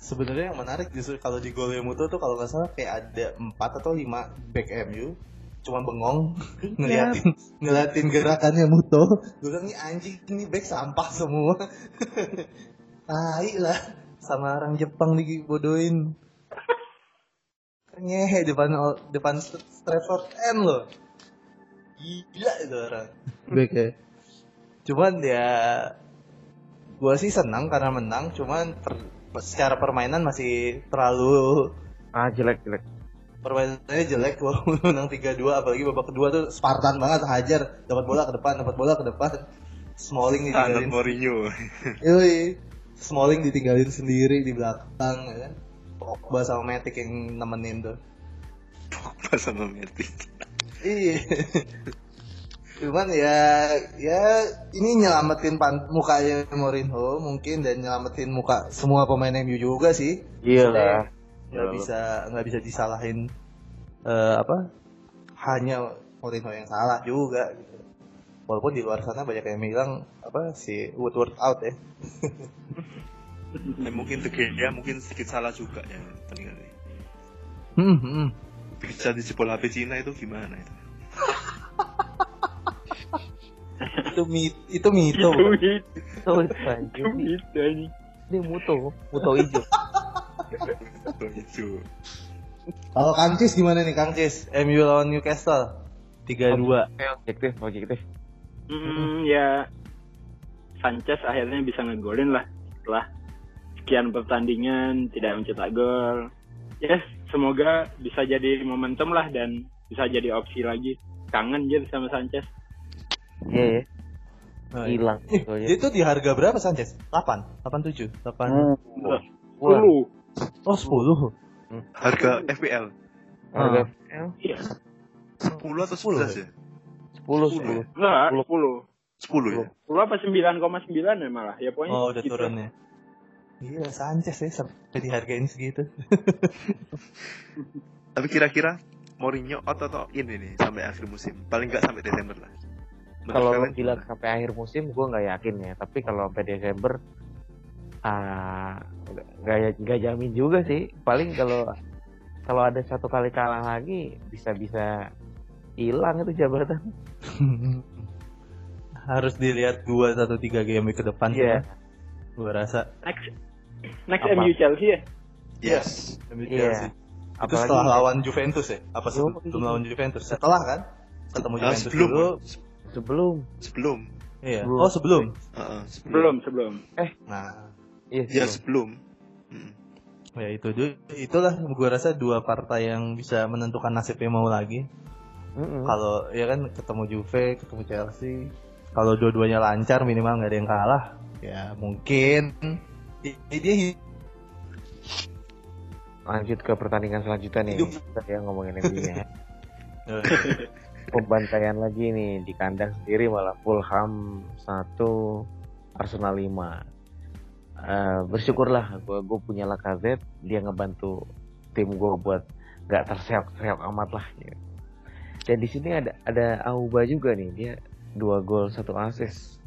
Sebenarnya yang menarik justru kalau di gol Muto tuh kalau nggak salah kayak ada empat atau lima back MU cuma bengong ngeliatin ngeliatin gerakannya Muto. Gue bilang ini anjing ini back sampah semua. Tai lah sama orang Jepang dibodohin. Ngehe depan depan Stratford End loh. Gila itu orang. Back ya? Cuman ya gue sih senang karena menang cuman per, secara permainan masih terlalu ah jelek jelek permainannya jelek walaupun menang 3-2 apalagi babak kedua tuh Spartan banget hajar. Dapat bola ke depan dapat bola ke depan. Smalling ditinggalin. Mourinho. Yoi. Smalling ditinggalin sendiri di belakang ya kan. Pogba sama Matic yang nemenin tuh. Pogba sama Matic. Iya. Cuman ya ya ini nyelamatin pan, mukanya Mourinho mungkin dan nyelamatin muka semua pemain MU juga sih. Iya. Lah nggak bisa nggak bisa disalahin uh, apa hanya Mourinho yang salah juga gitu. walaupun di luar sana banyak yang bilang apa si Woodward out ya. Eh, mungkin ya mungkin sedikit salah juga ya peninggal hmm, hmm. bisa dijebol HP Cina itu gimana itu? Itu mit itu mito itu mito itu itu mito ini ini muto muto hijau itu. Kalau Kang Cis gimana nih Kang Cis? MU lawan Newcastle 3-2. Oke, objektif, objektif. Hmm, ya Sanchez akhirnya bisa ngegolin lah setelah sekian pertandingan tidak mencetak gol. Ya, yes, semoga bisa jadi momentum lah dan bisa jadi opsi lagi. Kangen jadi sama Sanchez. Iya, yeah, yeah. hilang. Eh, itu di harga berapa Sanchez? 8, 87, 8. Hmm. 10. Oh 10 hmm. Harga FPL Harga FPL? Iya. 10 atau 11 ya? 10 10 Enggak. 10 10 ya? 10 apa 9,9 ya malah? Ya pokoknya Oh udah gitu. turun ya. Iya Sanchez ya sampai dihargain segitu. Tapi kira-kira Mourinho out atau ini nih sampai akhir musim? Paling nggak sampai Desember lah. Kalau bilang sampai akhir musim gue nggak yakin ya. Tapi kalau sampai Desember ah gak, gak jamin juga sih. Paling kalau kalau ada satu kali kalah lagi bisa bisa hilang itu jabatan. Harus dilihat dua atau tiga game ke depan yeah. gue rasa. Next next Apa? MU Chelsea ya? Yes. MU iya. Chelsea. Yeah. itu setelah lawan Juventus ya? Apa sebelum, sebelum lawan Juventus? Setelah kan? Ketemu ah, Juventus sebelum. dulu. Sebelum. Sebelum. Iya. Oh sebelum? Uh, uh, sebelum sebelum. Eh. Nah Iya, ya sebelum. Hmm. Ya itu itulah gue rasa dua partai yang bisa menentukan nasibnya mau lagi. Mm-hmm. Kalau ya kan ketemu Juve, ketemu Chelsea, kalau dua-duanya lancar minimal nggak ada yang kalah, ya mungkin dia lanjut ke pertandingan selanjutnya nih. Kita ya ngomongin ini ya. Pembantaian lagi nih di kandang sendiri malah Fulham 1 Arsenal 5 uh, bersyukurlah gue gue punya Lacazette dia ngebantu tim gue buat nggak terseok-seok amat lah ya. dan di sini ada ada Auba juga nih. Dia dua gol satu asis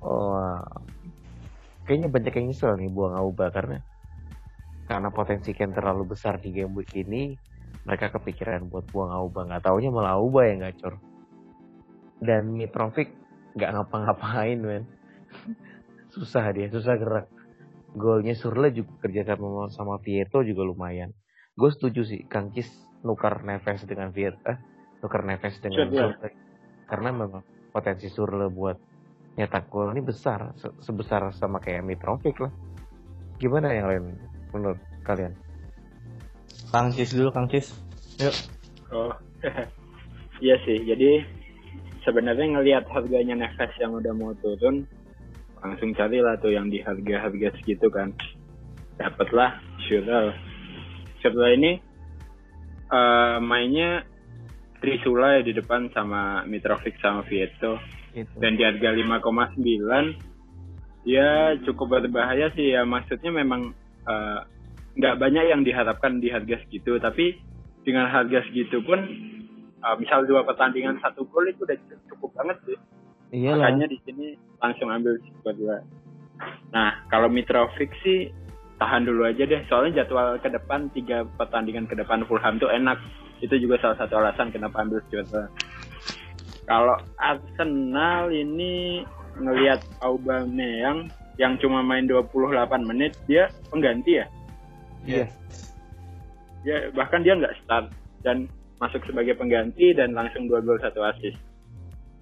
oh kayaknya banyak yang nyesel nih buang Auba karena karena potensi Ken terlalu besar di game week ini mereka kepikiran buat buang Auba nggak taunya malah Auba yang gacor dan Mitrovic nggak ngapa-ngapain men. Susah dia susah gerak golnya Surle juga kerja sama sama Vieto juga lumayan. Gue setuju sih Kang Kis nukar Neves dengan Vieto, eh nukar Neves dengan Surle. Karena memang potensi Surle buat nyetak gol ini besar, se sebesar sama kayak Mitrovic lah. Gimana yang lain menurut kalian? Kang Cis dulu, Kang Cis. Yuk. Oh, iya sih. Jadi sebenarnya ngelihat harganya Neves yang udah mau turun, langsung carilah tuh yang di harga-harga segitu kan. Dapatlah Shurel Shurel ini uh, mainnya Trisula ya di depan sama Mitrovic sama Vieto. Itu. dan di harga 5,9 ya cukup berbahaya sih ya. Maksudnya memang eh, nggak uh, banyak yang diharapkan di harga segitu. Tapi dengan harga segitu pun uh, misal dua pertandingan satu gol itu udah cukup banget sih Iyalah. Makanya di sini langsung ambil dua. Nah, kalau Mitrovic sih tahan dulu aja deh soalnya jadwal ke depan tiga pertandingan ke depan Fulham tuh enak itu juga salah satu alasan kenapa ambil Jota kalau Arsenal ini ngelihat Aubameyang yang cuma main 28 menit dia pengganti ya iya yeah. ya bahkan dia nggak start dan masuk sebagai pengganti dan langsung dua gol satu assist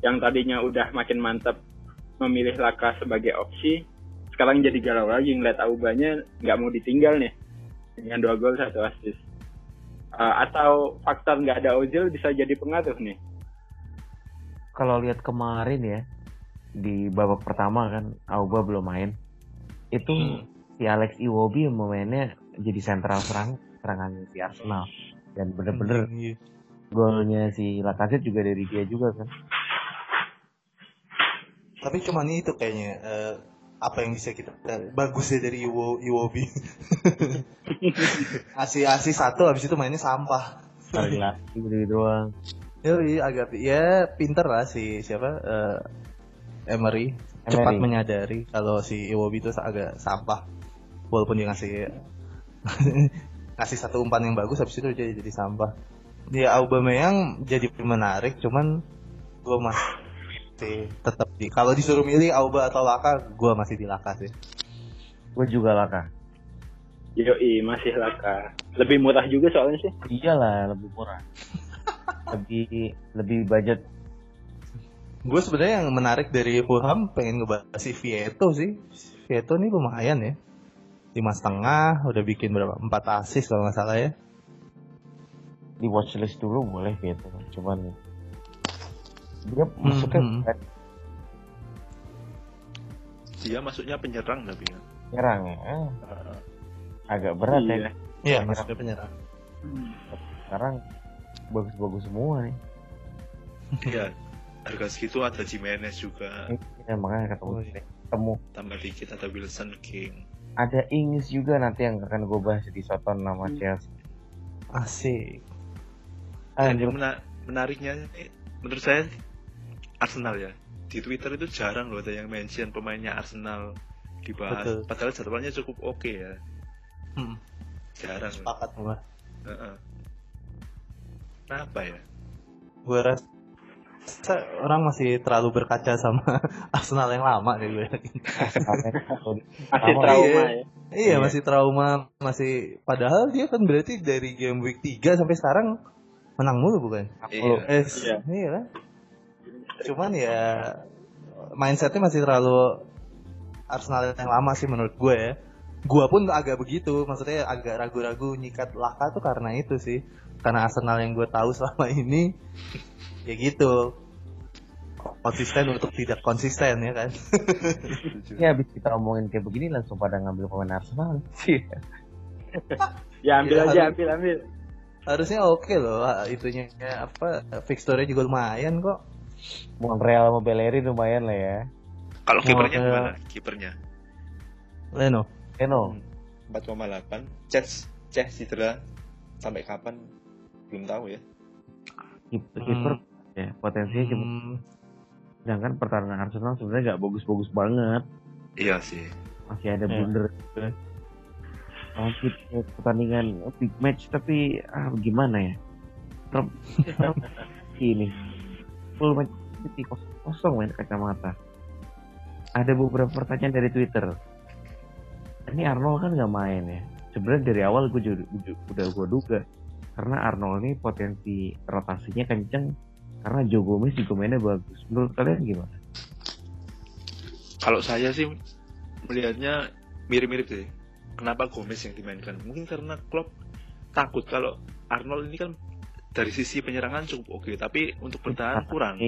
yang tadinya udah makin mantap memilih Laka sebagai opsi sekarang jadi galau lagi ngeliat Aubanya nggak mau ditinggal nih dengan dua gol satu assist. Uh, atau faktor nggak ada Ozil bisa jadi pengaruh nih? Kalau lihat kemarin ya di babak pertama kan Auba belum main. Itu hmm. si Alex Iwobi yang memainnya jadi sentral serang serangan si Arsenal. Dan bener-bener hmm, iya. golnya si Lacazette juga dari dia juga kan tapi cuma itu kayaknya uh, apa yang bisa kita bagus ya dari Iwo Iwobi asi asi satu habis itu mainnya sampah. Lah. Gitu doang. Ya agak ya pinter lah si siapa uh, Emery, Emery. Cepat menyadari kalau si Iwobi itu agak sampah. Walaupun dia ngasih ngasih satu umpan yang bagus habis itu jadi jadi sampah. Dia Aubameyang jadi menarik cuman gue masih masih tetap di kalau disuruh milih Auba atau Laka gue masih di Laka sih. Gue juga Laka. Yoi masih Laka. Lebih murah juga soalnya sih. Iyalah lebih murah. Lebih lebih budget. Gue sebenarnya yang menarik dari Fulham pengen ngebahas si Vieto sih. Vieto nih lumayan ya. Lima setengah udah bikin berapa? Empat asis kalau nggak salah ya. Di watchlist dulu boleh Vieto cuman dia masuknya hmm. dia masuknya penyerang tapi ya? Penyerang ya. Uh, agak berat iya. ya. Iya. Masuknya penyerang. sekarang bagus-bagus semua nih. Iya. Harga segitu ada Jimenez juga. Ya makanya ketemu oh, iya. ketemu. Tambah dikit ada Wilson King. Ada Ings juga nanti yang akan gue bahas di Soton nama hmm. Chelsea. Asik. Dan yang menariknya menurut saya Arsenal ya? Di Twitter itu jarang loh ada yang mention pemainnya Arsenal dibahas. Betul. padahal jadwalnya cukup oke okay ya. Hmm. jarang. Sepakat. Gue uh -uh. kenapa ya? Gue rasa orang masih terlalu berkaca sama Arsenal yang lama deh gue masih trauma ya. Iya, iya. masih trauma masih padahal dia kan berarti dari game week 3 sampai sekarang menang mulu bukan? Iya. Eh, iya, iya kan cuman ya mindsetnya masih terlalu Arsenal yang lama sih menurut gue ya. Gue pun agak begitu maksudnya agak ragu-ragu nyikat Laka tuh karena itu sih. Karena Arsenal yang gue tahu selama ini ya gitu. Konsisten untuk tidak konsisten ya kan? Ya habis kita omongin kayak begini langsung pada ngambil pemain Arsenal. Sih ya ambil ya, aja ambil ambil. harusnya oke okay loh itunya. Apa fixture juga lumayan kok Montreal sama Bellerin lumayan lah ya. Kalau kipernya uh, gimana? Kipernya? Leno. Leno. Hmm, 4,8. Chess, Chess cedera sampai kapan? Belum tahu ya. Kiper, kiper hmm. ya potensinya cuma. Hmm. Sedangkan pertahanan Arsenal sebenarnya nggak bagus-bagus banget. Iya sih. Masih ada yeah. blunder. Masih pertandingan big match tapi ah gimana ya? ini full match City kosong main kacamata. Ada beberapa pertanyaan dari Twitter. Ini Arnold kan nggak main ya. Sebenarnya dari awal gue juga, udah gue duga karena Arnold ini potensi rotasinya kenceng karena Joe Gomez juga mainnya bagus. Menurut kalian gimana? Kalau saya sih melihatnya mirip-mirip sih. Kenapa Gomez yang dimainkan? Mungkin karena Klopp takut kalau Arnold ini kan dari sisi penyerangan cukup oke, okay, tapi untuk bertahan kurang.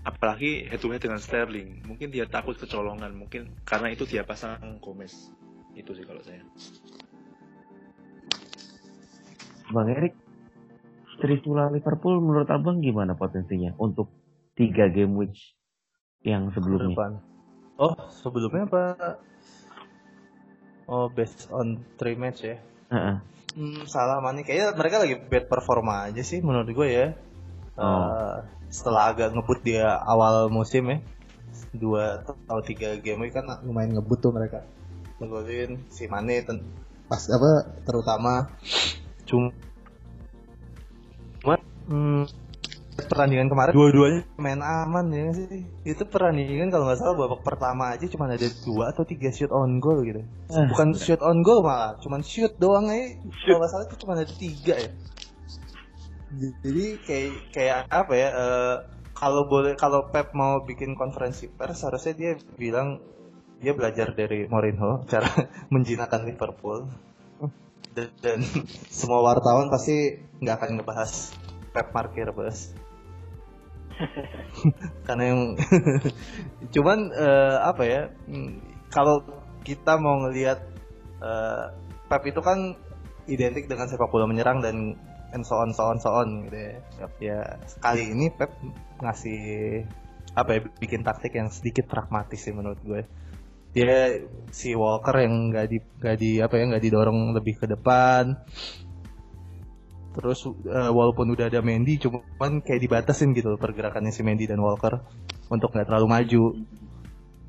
Apalagi head to head dengan Sterling, mungkin dia takut kecolongan, mungkin karena itu dia pasang Gomez. Itu sih kalau saya. Bang Erik, Trisula Liverpool menurut abang gimana potensinya untuk tiga game week yang sebelumnya? Oh, sebelumnya apa? Oh, based on three match ya? Uh -uh. Hmm, salah mana? Kayaknya mereka lagi bad performa aja sih menurut gue ya. Oh. Uh, setelah agak ngebut dia awal musim ya, dua atau tiga game kan lumayan ngebut tuh mereka. ngegolin si Mane pas apa terutama cuma hmm, pertandingan kemarin. Dua-duanya. Main aman ya sih? Itu pertandingan kalau nggak salah babak pertama aja cuma ada dua atau tiga shoot on goal gitu. Eh. bukan shoot on goal malah cuma shoot doang aja. Kalau nggak salah itu cuma ada tiga ya. Jadi kayak kayak apa ya uh, kalau boleh kalau Pep mau bikin konferensi pers harusnya dia bilang dia belajar dari Mourinho cara menjinakkan Liverpool. Dan, dan semua wartawan pasti nggak akan ngebahas Pep bos karena yang cuman uh, apa ya hmm, kalau kita mau ngelihat uh, Pep itu kan identik dengan sepak bola menyerang dan and so on so on so on gitu ya. Ya kali ini Pep ngasih apa ya bikin taktik yang sedikit pragmatis sih menurut gue. Dia si Walker yang nggak di nggak di apa ya nggak didorong lebih ke depan, terus uh, walaupun udah ada Mendy cuman kayak dibatasin gitu pergerakannya si Mendy dan Walker untuk nggak terlalu maju.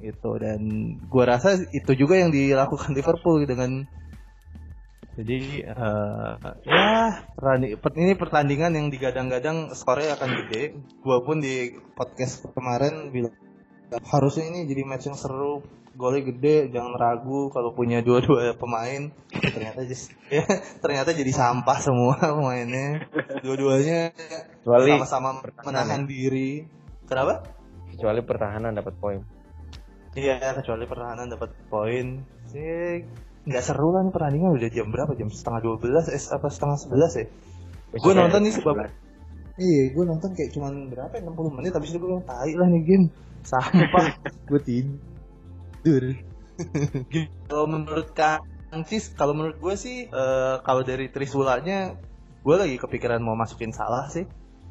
Itu dan gua rasa itu juga yang dilakukan Liverpool dengan jadi uh, ya ini pertandingan yang digadang-gadang skornya akan gede. Gua pun di podcast kemarin bilang harusnya ini jadi match yang seru golnya gede jangan ragu kalau punya dua-dua pemain. Ternyata just, ya, ternyata jadi sampah semua pemainnya. Dua-duanya sama-sama menahan diri. Kenapa? Kecuali pertahanan dapat poin. Iya kecuali pertahanan dapat poin. Sih nggak seru kan pertandingan. Udah jam berapa? Jam setengah dua belas eh apa setengah sebelas ya? Gue nonton nih sebab iya gue nonton kayak cuman berapa ya, enam puluh menit tapi itu gue bilang tai lah nih game sampah. Gue tidur tidur kalau menurut Kang Cis kalau menurut gue sih uh, kalau dari Trisulanya gue lagi kepikiran mau masukin salah sih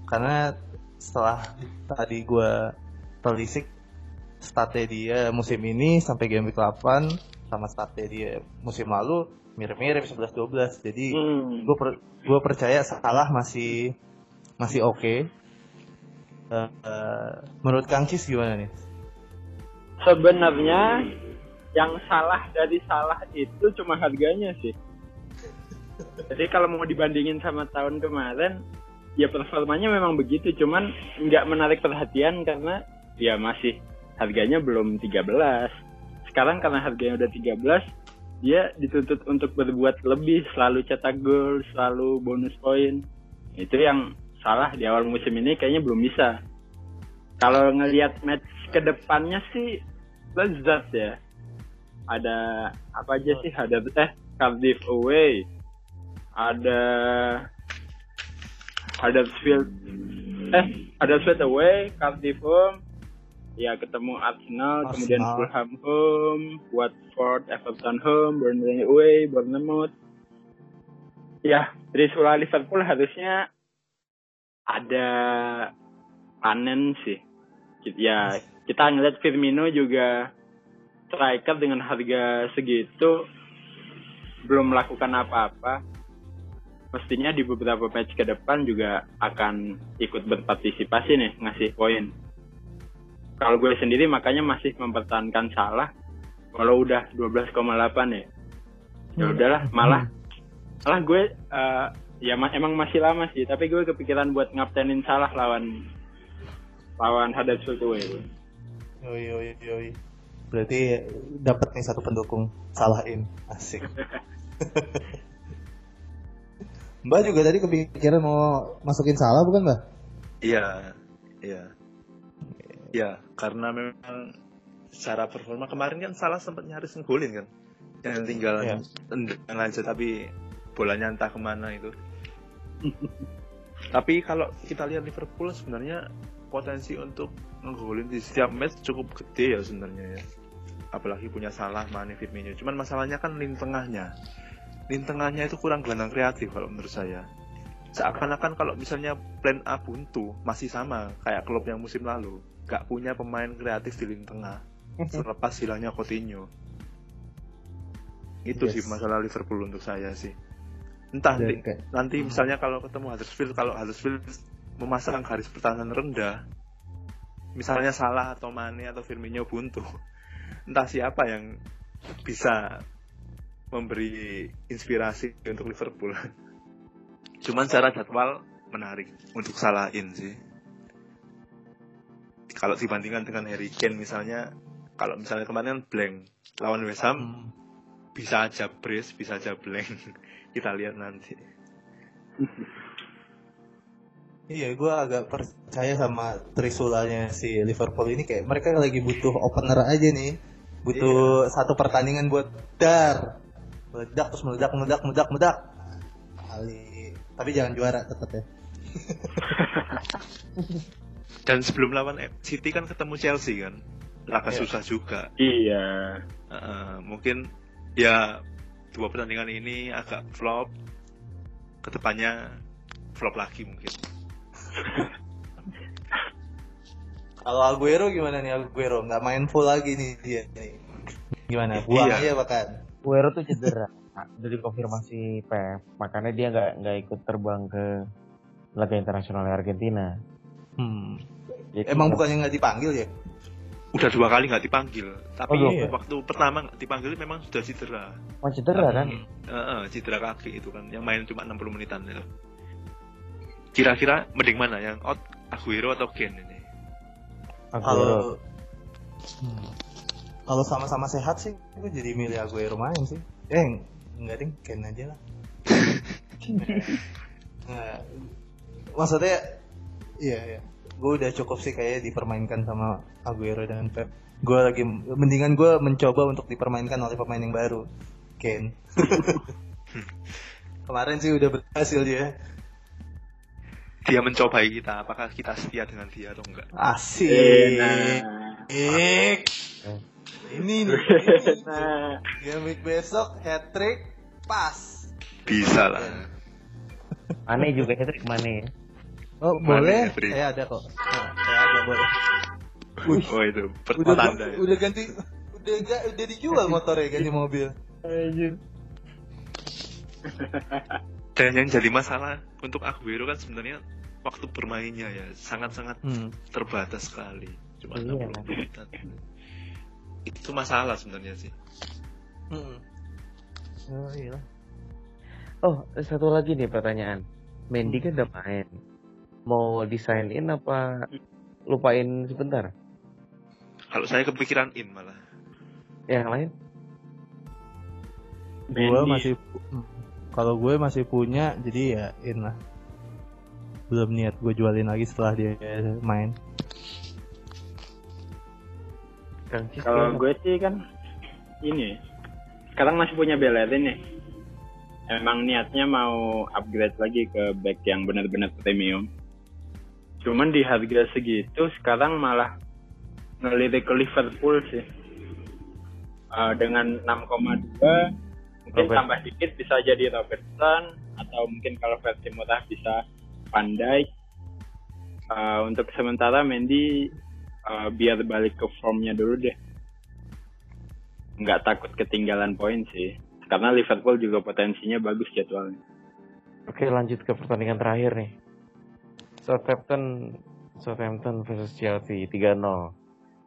karena setelah tadi gue telisik statnya dia musim ini sampai game week 8 sama statnya dia musim lalu mirip-mirip 11-12 jadi hmm. gue per, gue percaya salah masih masih oke okay. uh, uh, menurut Kang Cis gimana nih sebenarnya yang salah dari salah itu cuma harganya sih. Jadi kalau mau dibandingin sama tahun kemarin, ya performanya memang begitu, cuman nggak menarik perhatian karena ya masih harganya belum 13. Sekarang karena harganya udah 13, dia dituntut untuk berbuat lebih, selalu cetak gol, selalu bonus poin. Itu yang salah di awal musim ini kayaknya belum bisa. Kalau ngelihat match ke depannya sih lezat ya. Ada apa aja sih? Ada eh Cardiff away. Ada Huddersfield eh Huddersfield away Cardiff home. Ya ketemu Arsenal, Arsenal. kemudian Fulham home Watford Everton home Burnley away Bournemouth. Ya dari Sula Liverpool harusnya ada panen sih. Ya kita ngeliat Firmino juga striker dengan harga segitu belum melakukan apa-apa. Mestinya di beberapa match ke depan juga akan ikut berpartisipasi nih ngasih poin. Kalau gue sendiri makanya masih mempertahankan salah kalau udah 12,8 ya. Ya hmm. udahlah malah. Malah gue uh, ya emang masih lama sih tapi gue kepikiran buat ngaptenin salah lawan lawan Huddersfield away Yoi, yoi, yoi. Berarti dapat nih satu pendukung salahin. Asik. Mbak juga tadi kepikiran mau masukin salah bukan Mbak? Iya, iya. Iya, karena memang secara performa kemarin kan salah sempat nyaris ngegolin kan. Yang tinggal tendang aja tapi bolanya entah ke mana itu. tapi kalau kita lihat Liverpool sebenarnya potensi untuk ngegolin di setiap match cukup gede ya sebenarnya ya. Apalagi punya salah Mane Firmino. Cuman masalahnya kan lini tengahnya. Lini tengahnya itu kurang gelandang kreatif kalau menurut saya. Seakan-akan kalau misalnya plan A buntu masih sama kayak klub yang musim lalu. Gak punya pemain kreatif di lini tengah. Selepas hilangnya Coutinho. Itu yes. sih masalah Liverpool untuk saya sih. Entah nanti, nanti hmm. misalnya kalau ketemu Huddersfield kalau Huddersfield memasang garis pertahanan rendah misalnya salah atau Mane atau Firmino buntu entah siapa yang bisa memberi inspirasi untuk Liverpool. Cuman secara jadwal menarik untuk salahin sih. Kalau dibandingkan dengan Harry Kane misalnya, kalau misalnya kemarin blank lawan West Ham, hmm. bisa aja brace, bisa aja blank. Kita lihat nanti. Iya, gue agak percaya sama trisulanya si Liverpool ini kayak mereka lagi butuh opener aja nih, butuh iya. satu pertandingan buat dar, meledak terus meledak meledak meledak meledak. Kali, tapi jangan juara tetap ya. Dan sebelum lawan City kan ketemu Chelsea kan, laga iya. susah juga. Iya. Uh, mungkin ya dua pertandingan ini agak flop, ke depannya flop lagi mungkin. Kalau Aguero gimana nih Aguero? Nggak main full lagi nih dia nih. Gimana? Buang iya. aja bahkan. Aguero tuh cedera. Dari konfirmasi Pep, makanya dia nggak nggak ikut terbang ke laga internasional Argentina. Hmm. Jadi Emang bukannya nggak dipanggil ya? Udah dua kali nggak dipanggil, tapi oh, iya. waktu pertama dipanggil memang sudah cedera. Oh cedera kan? Uh, uh, cedera kaki itu kan, yang main cuma 60 menitan itu. Kira-kira mending mana yang out Aguero atau Kane ini? Kalau hmm, kalau sama-sama sehat sih, gue jadi milih Aguero main sih. Eh, enggak ding, Kane aja lah. nah, maksudnya, iya iya, gue udah cukup sih kayak dipermainkan sama Aguero dan Pep. Gue lagi mendingan gue mencoba untuk dipermainkan oleh pemain yang baru, Kane. Kemarin sih udah berhasil dia dia mencobai kita apakah kita setia dengan dia atau enggak? Asik. Nah. ini nih. Nah game besok hat trick pas. Bisa lah. Mane juga hat trick Mane. Oh boleh? saya ada kok. Nah, saya ada boleh. Uy, oh itu pertanda udah, ya. udah ganti udah gak, udah dijual motornya ganti mobil. Anjir. Dan yang jadi masalah untuk Aguero kan sebenarnya waktu bermainnya ya sangat-sangat hmm. terbatas sekali. Cuma iya. 60 menit itu masalah sebenarnya sih. Hmm. oh iya. Oh satu lagi nih pertanyaan. Mendy kan udah main. Mau desain in apa lupain sebentar? Kalau saya kepikiran in malah. Yang lain? Gue masih kalau gue masih punya jadi ya in lah belum niat gue jualin lagi setelah dia main. Kalau gue sih kan ini sekarang masih punya Bellerin nih. Emang niatnya mau upgrade lagi ke back yang benar-benar premium. Cuman di harga segitu sekarang malah ngelirik ke Liverpool sih. Uh, dengan 6,2 mungkin Robert. tambah dikit bisa jadi Robertson atau mungkin kalau versi murah bisa Pandai. Uh, untuk sementara Mendy uh, biar balik ke formnya dulu deh. Nggak takut ketinggalan poin sih. Karena Liverpool juga potensinya bagus jadwalnya. Oke lanjut ke pertandingan terakhir nih. Southampton Southampton versus Chelsea 3-0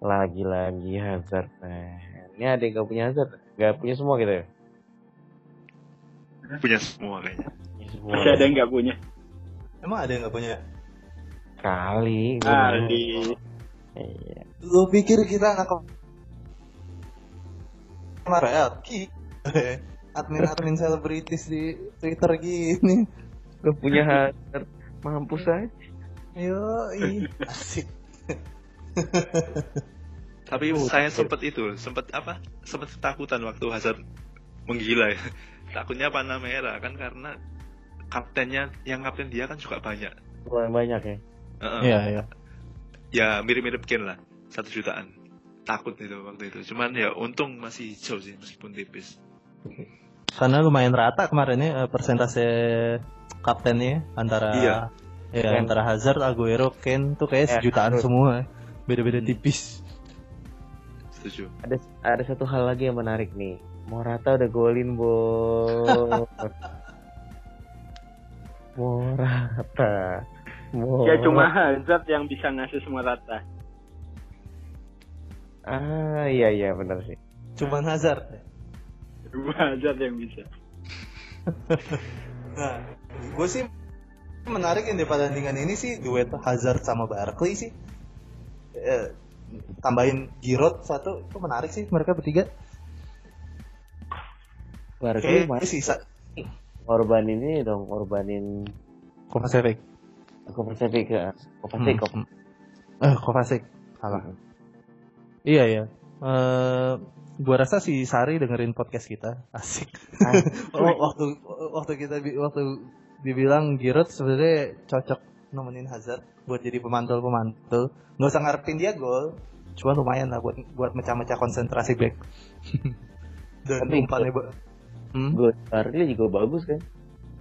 lagi-lagi Hazard nah ini ada yang gak punya Hazard? Gak punya semua gitu ya? Punya semua kayaknya. Masih ada yang nggak punya. Emang ada yang nggak punya? Kali. Kali. Iya. Lu pikir kita anak Marel? Admin-admin selebritis di Twitter gini. Gak punya hazard. Mampus aja. Yo, asik. Tapi saya sempat itu, sempat apa? Sempat ketakutan waktu Hazard menggila ya takutnya panah merah kan karena kaptennya yang kapten dia kan juga banyak. Banyak ya? Iya uh, iya. Ya mirip-mirip Ken lah satu jutaan. Takut itu waktu itu. Cuman ya untung masih hijau sih meskipun tipis. Karena lumayan rata kemarin ya eh, persentase kaptennya antara iya. ya antara Hazard, Aguero, Ken tuh kayak sejutaan semua. Beda-beda hmm. tipis. Setuju. Ada ada satu hal lagi yang menarik nih. Morata udah golin, Bo. Morata. Morata. Ya cuma Hazard yang bisa ngasih semua rata. Ah, iya iya benar sih. Cuman Hazard. Cuma Hazard yang bisa. nah, gue sih menarik yang di pertandingan ini sih duet Hazard sama Barkley sih. Eh, tambahin Giroud satu itu menarik sih mereka bertiga. Barkley okay, sisa. Orban ini dong, Orbanin Kovacevic. Kovacevic ya. Kovacic. Hmm. Eh, Kovacic. Salah. Hmm. Iya ya. Uh, gua rasa si Sari dengerin podcast kita. Asik. oh, waktu waktu kita waktu dibilang Giroud sebenarnya cocok nemenin Hazard buat jadi pemantul-pemantul. Nggak usah ngarepin dia gol. Cuma lumayan lah buat buat mecah-mecah konsentrasi back. Dan umpannya hmm? Gol Barkley juga bagus kan?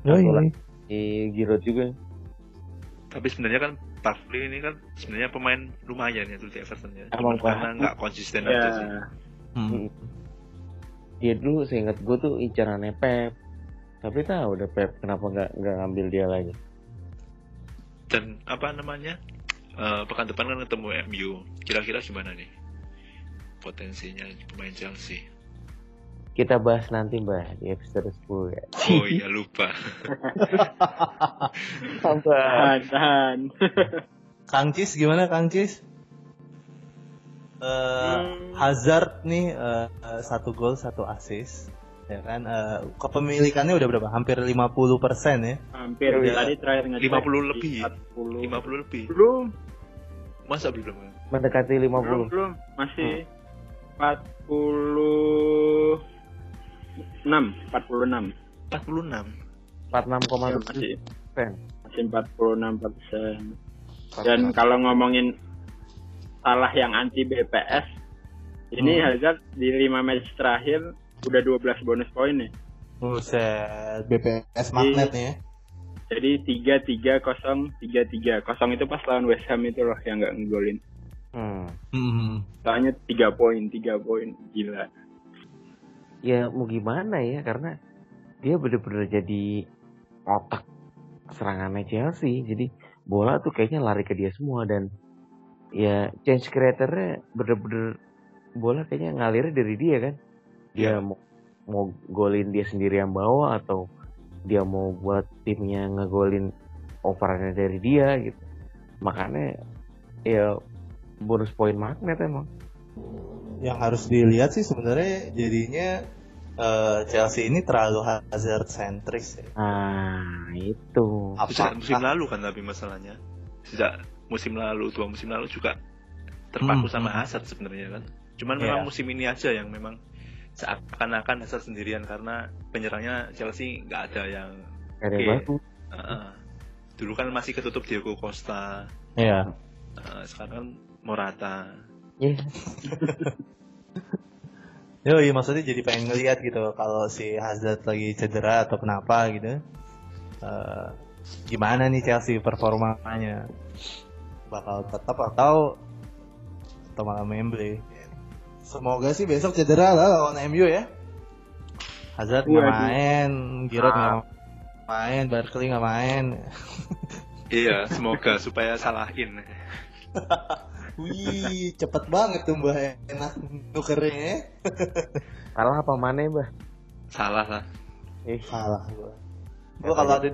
Oh, iya. Di Giroud juga. Tapi sebenarnya kan Barkley ini kan sebenarnya pemain lumayan ya tuh di Everton ya. Emang karena nggak konsisten ya. aja sih. Hmm. hmm. Dia dulu saya ingat gue tuh incarannya Pep. Tapi tahu udah Pep kenapa nggak nggak ngambil dia lagi. Dan apa namanya? Uh, pekan depan kan ketemu MU. Kira-kira gimana nih potensinya pemain Chelsea? Kita bahas nanti mbak di episode 10 ya. Oh iya lupa. Tahan, tahan. Kang Cis gimana Kang Cis? Uh, hmm. Hazard nih uh, satu gol satu assist ya kan uh, kepemilikannya udah berapa hampir 50 persen ya hampir ya. tadi terakhir ngecek 50 lebih 40. 50 lebih belum masa belum mendekati 50 belum, belum. masih hmm. 40 enam empat puluh enam empat puluh enam empat enam koma iya, masih masih empat puluh enam persen dan kalau ngomongin salah yang anti BPS ini hmm. Hazard di lima match terakhir udah 12 bonus poin nih Buset, BPS magnet nih ya. Jadi tiga tiga kosong tiga tiga kosong itu pas lawan West Ham itu loh yang nggak ngegolin. Hmm. hmm. Soalnya tiga poin tiga poin gila ya mau gimana ya karena dia bener-bener jadi otak serangannya Chelsea. Jadi bola tuh kayaknya lari ke dia semua dan ya change creatornya bener-bener bola kayaknya ngalir dari dia kan. Dia yeah. mau mau golin dia sendiri yang bawa atau dia mau buat timnya ngegolin operannya dari dia gitu. Makanya ya bonus poin magnet emang yang harus dilihat sih sebenarnya jadinya uh, Chelsea ini terlalu Hazard sentris ya. Ah, itu. Apa musim lalu kan tapi masalahnya. Sejak musim lalu, dua musim lalu juga terpaku hmm. sama Hazard sebenarnya kan. Cuman yeah. memang musim ini aja yang memang seakan-akan Hazard sendirian karena penyerangnya Chelsea nggak ada yang okay. uh, uh, dulu kan masih ketutup Diego Costa. Iya. Yeah. Uh, sekarang kan Morata. Yeah. Yo, iya maksudnya jadi pengen ngeliat gitu kalau si Hazard lagi cedera atau kenapa gitu. Uh, gimana nih Chelsea performanya? Bakal tetap atau atau malah memble? Semoga sih besok cedera lah lawan MU ya. Hazard nggak main, Giroud nggak ah. main, Barkley nggak main. iya, semoga supaya salahin. Wih, cepet banget tuh mbah enak nukernya. Ya. Salah apa mana mbah? Salah lah. Eh, salah gua. Gua kalau ada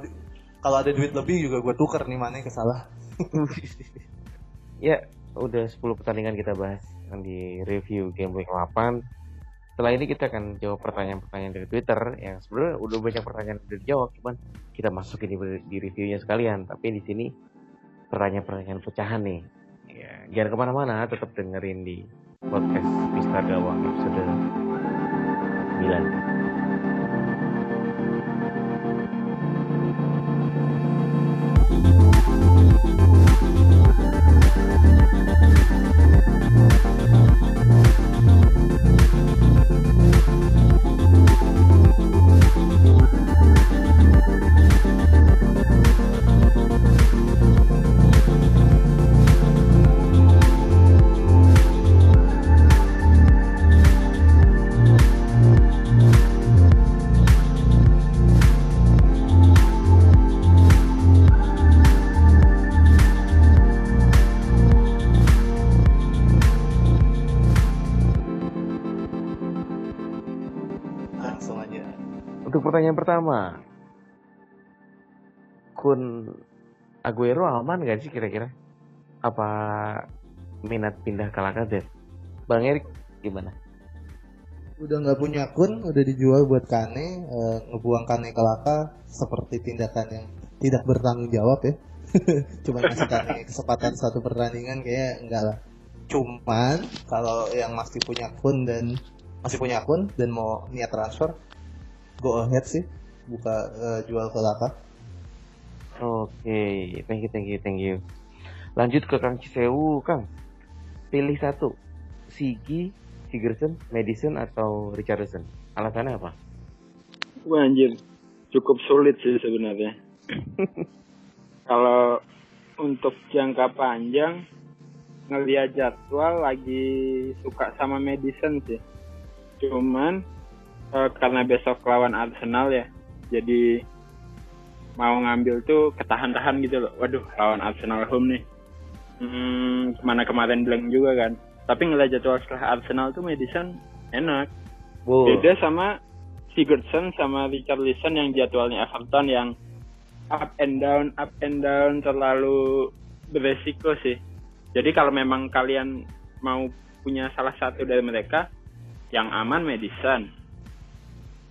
kalau ada duit lebih juga gua tuker nih mana ke salah. ya, udah 10 pertandingan kita bahas yang di review game week 8. Setelah ini kita akan jawab pertanyaan-pertanyaan dari Twitter yang sebenarnya udah banyak pertanyaan udah dijawab, cuman kita masukin di, di reviewnya sekalian. Tapi di sini pertanyaan-pertanyaan pecahan nih ya jangan ke mana-mana tetap dengerin di podcast Pista Gawang episode 9 pertanyaan pertama, Kun Aguero aman gak sih kira-kira? Apa minat pindah ke Lacazette? Bang Erik gimana? Udah nggak punya kun, udah dijual buat Kane, e, ngebuang Kane ke Laka seperti tindakan yang tidak bertanggung jawab ya. Cuma kasih Kane kesempatan satu pertandingan kayak enggak lah. Cuman kalau yang masih punya kun dan masih punya akun dan mau niat transfer, go ahead sih buka uh, jual ke Laka. Oke, okay. thank you, thank you, thank you. Lanjut ke Kang Cisewu, Kang. Pilih satu, Sigi, Sigerson, Madison atau Richardson. Alasannya apa? Wah anjir, cukup sulit sih sebenarnya. Kalau untuk jangka panjang, ngeliat jadwal lagi suka sama Madison sih. Cuman uh, karena besok lawan Arsenal ya, jadi mau ngambil tuh ketahan-tahan gitu loh. Waduh, lawan Arsenal home nih. Hmm, ke mana kemarin blank juga kan. Tapi ngeliat jadwal setelah Arsenal tuh Madison enak. Wow. Beda sama Sigurdsson sama Richard Richarlison yang jadwalnya Everton yang up and down, up and down terlalu beresiko sih. Jadi kalau memang kalian mau punya salah satu dari mereka, yang aman Madison.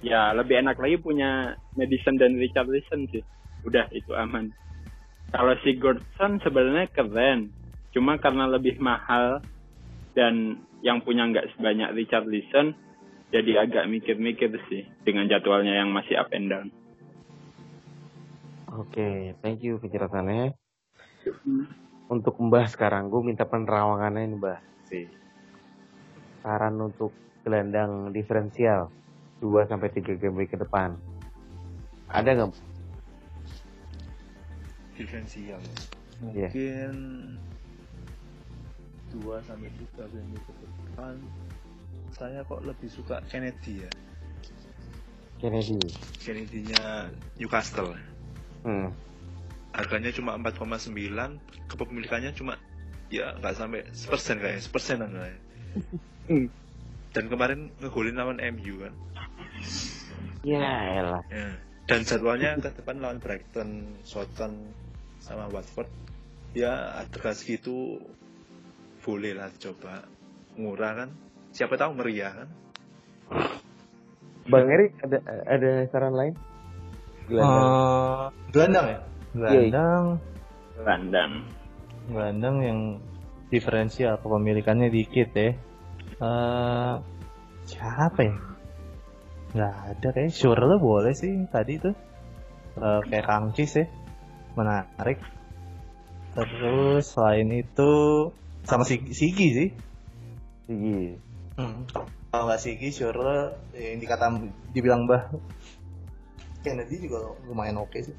Ya lebih enak lagi punya Madison dan Richarlison sih. Udah itu aman. Kalau si Gordon sebenarnya keren, cuma karena lebih mahal dan yang punya nggak sebanyak Richarlison, jadi agak mikir-mikir sih dengan jadwalnya yang masih up and down. Oke, okay, thank you penjelasannya. Hmm. Untuk Mbah sekarang, gue minta penerawangannya nih Mbah sih. Saran untuk gelandang diferensial 2 sampai 3 game week ke depan. Ada nggak? Diferensial. Ya? Mungkin yeah. 2 sampai 3 game week ke depan. Saya kok lebih suka Kennedy ya. Kennedy. Kennedy-nya Newcastle. Hmm. Harganya cuma 4,9, kepemilikannya cuma ya nggak sampai sepersen kayaknya, sepersenan kayaknya. Hmm dan kemarin ngegolin lawan MU kan ya elah. Ya. dan jadwalnya ke depan lawan Brighton Southampton sama Watford. Ya harga segitu boleh lah coba. Murah kan? Siapa tahu meriah kan? Bang Erik ada ada saran lain? Gelandang. Uh, gelandang ya? Gelandang. Gelandang. Gelandang yang diferensial kepemilikannya dikit ya. Uh, siapa ya nggak ada kayak sure lo boleh sih tadi tuh. Uh, kayak Kangcis ya menarik. Terus selain itu sama si Sigi sih. Sigi. Hmm. kalau nggak Sigi sure yang dikata dibilang bah Kennedy juga lumayan oke okay sih.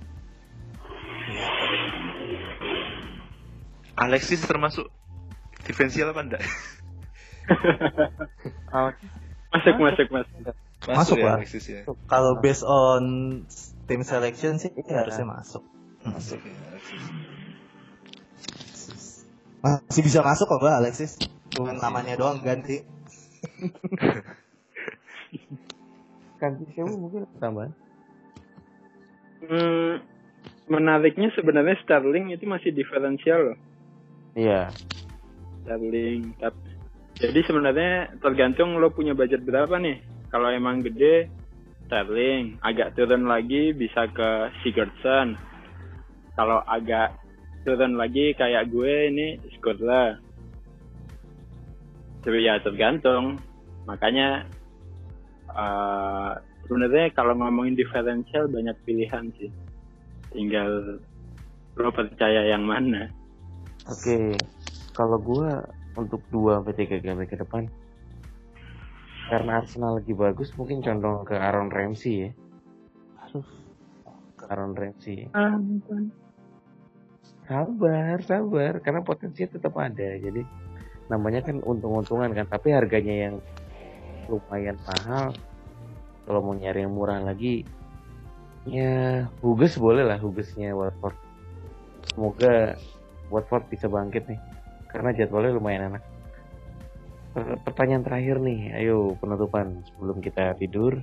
Alexis termasuk diferensial apa enggak? masuk masuk masuk masuk ya, lah. Ya. kalau based on team selection sih ya. harusnya masuk. Masuk ya masih bisa masuk kok mbak Alexis? Cuma namanya doang ganti. Ganti siapa mungkin? Tambahan. Hmm, menariknya sebenarnya Sterling itu masih diferensial loh. Iya. Sterling tapi jadi sebenarnya tergantung lo punya budget berapa nih. Kalau emang gede, Sterling. Agak turun lagi bisa ke Sigurdsson. Kalau agak turun lagi kayak gue ini Skurla. Tapi ya tergantung. Makanya uh, sebenarnya kalau ngomongin diferensial banyak pilihan sih. Tinggal lo percaya yang mana. Oke, okay. kalau gue untuk dua sampai tiga game ke depan karena Arsenal lagi bagus mungkin condong ke Aaron Ramsey ya. Aduh. Aaron Ramsey. Sabar sabar. Karena potensinya tetap ada jadi namanya kan untung-untungan kan. Tapi harganya yang lumayan mahal kalau mau nyari yang murah lagi ya Huges boleh lah Hugesnya Watford. Semoga Watford bisa bangkit nih karena jadwalnya lumayan enak. Pertanyaan terakhir nih, ayo penutupan sebelum kita tidur.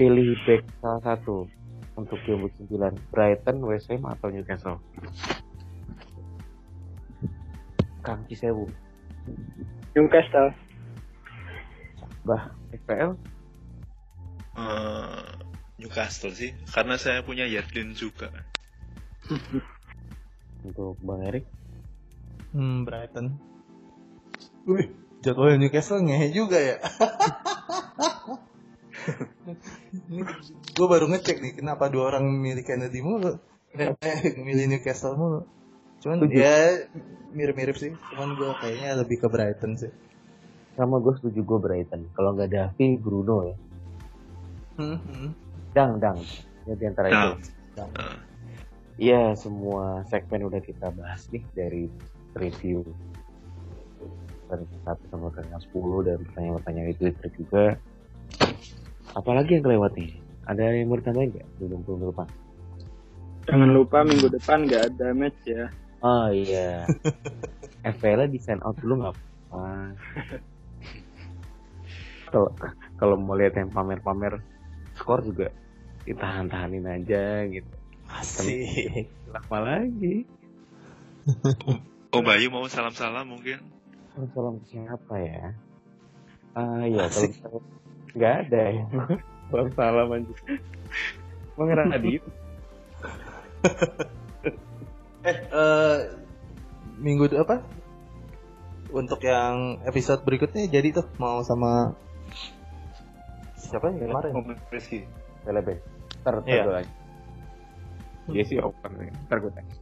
pilih back salah satu untuk game week 9 Brighton, West Ham atau Newcastle? Kang Cisewu Newcastle. Bah FPL uh, Newcastle sih karena saya punya Yardlin juga. Untuk Bang Erik? Hmm, Brighton Wih, jadwalnya Newcastle ngehe juga ya. Gue baru ngecek nih kenapa dua orang milih Kennedy mulu? Eh, milih Newcastle mulu. Cuman dia ya mirip-mirip sih cuman gue kayaknya lebih ke Brighton sih. Sama gue setuju gue Brighton. Kalau nggak Davi Bruno ya. Hmm, hmm. dang dang. Ya di antara itu. Dang. Iya semua segmen udah kita bahas nih dari review dari satu sampai ke sepuluh dan pertanyaan-pertanyaan itu juga. Apalagi yang kelewat nih ada yang mau ditambahin nggak? Belum belum lupa. Jangan lupa minggu depan nggak ada match ya. Oh iya. FPL di send out dulu nggak apa kalau kalau mau lihat yang pamer-pamer skor juga ditahan-tahanin aja gitu. Asik. Lama lagi. Oh Bayu mau salam-salam mungkin salam siapa ya? Ah iya kalau nggak ada ya. Salam salam aja mengerang tadi eh uh, minggu apa? Untuk yang episode berikutnya jadi tuh mau sama siapa ya kemarin? Rizky Telebe ntar yeah. lagi. Dia sih open. Nih ntar gue tanya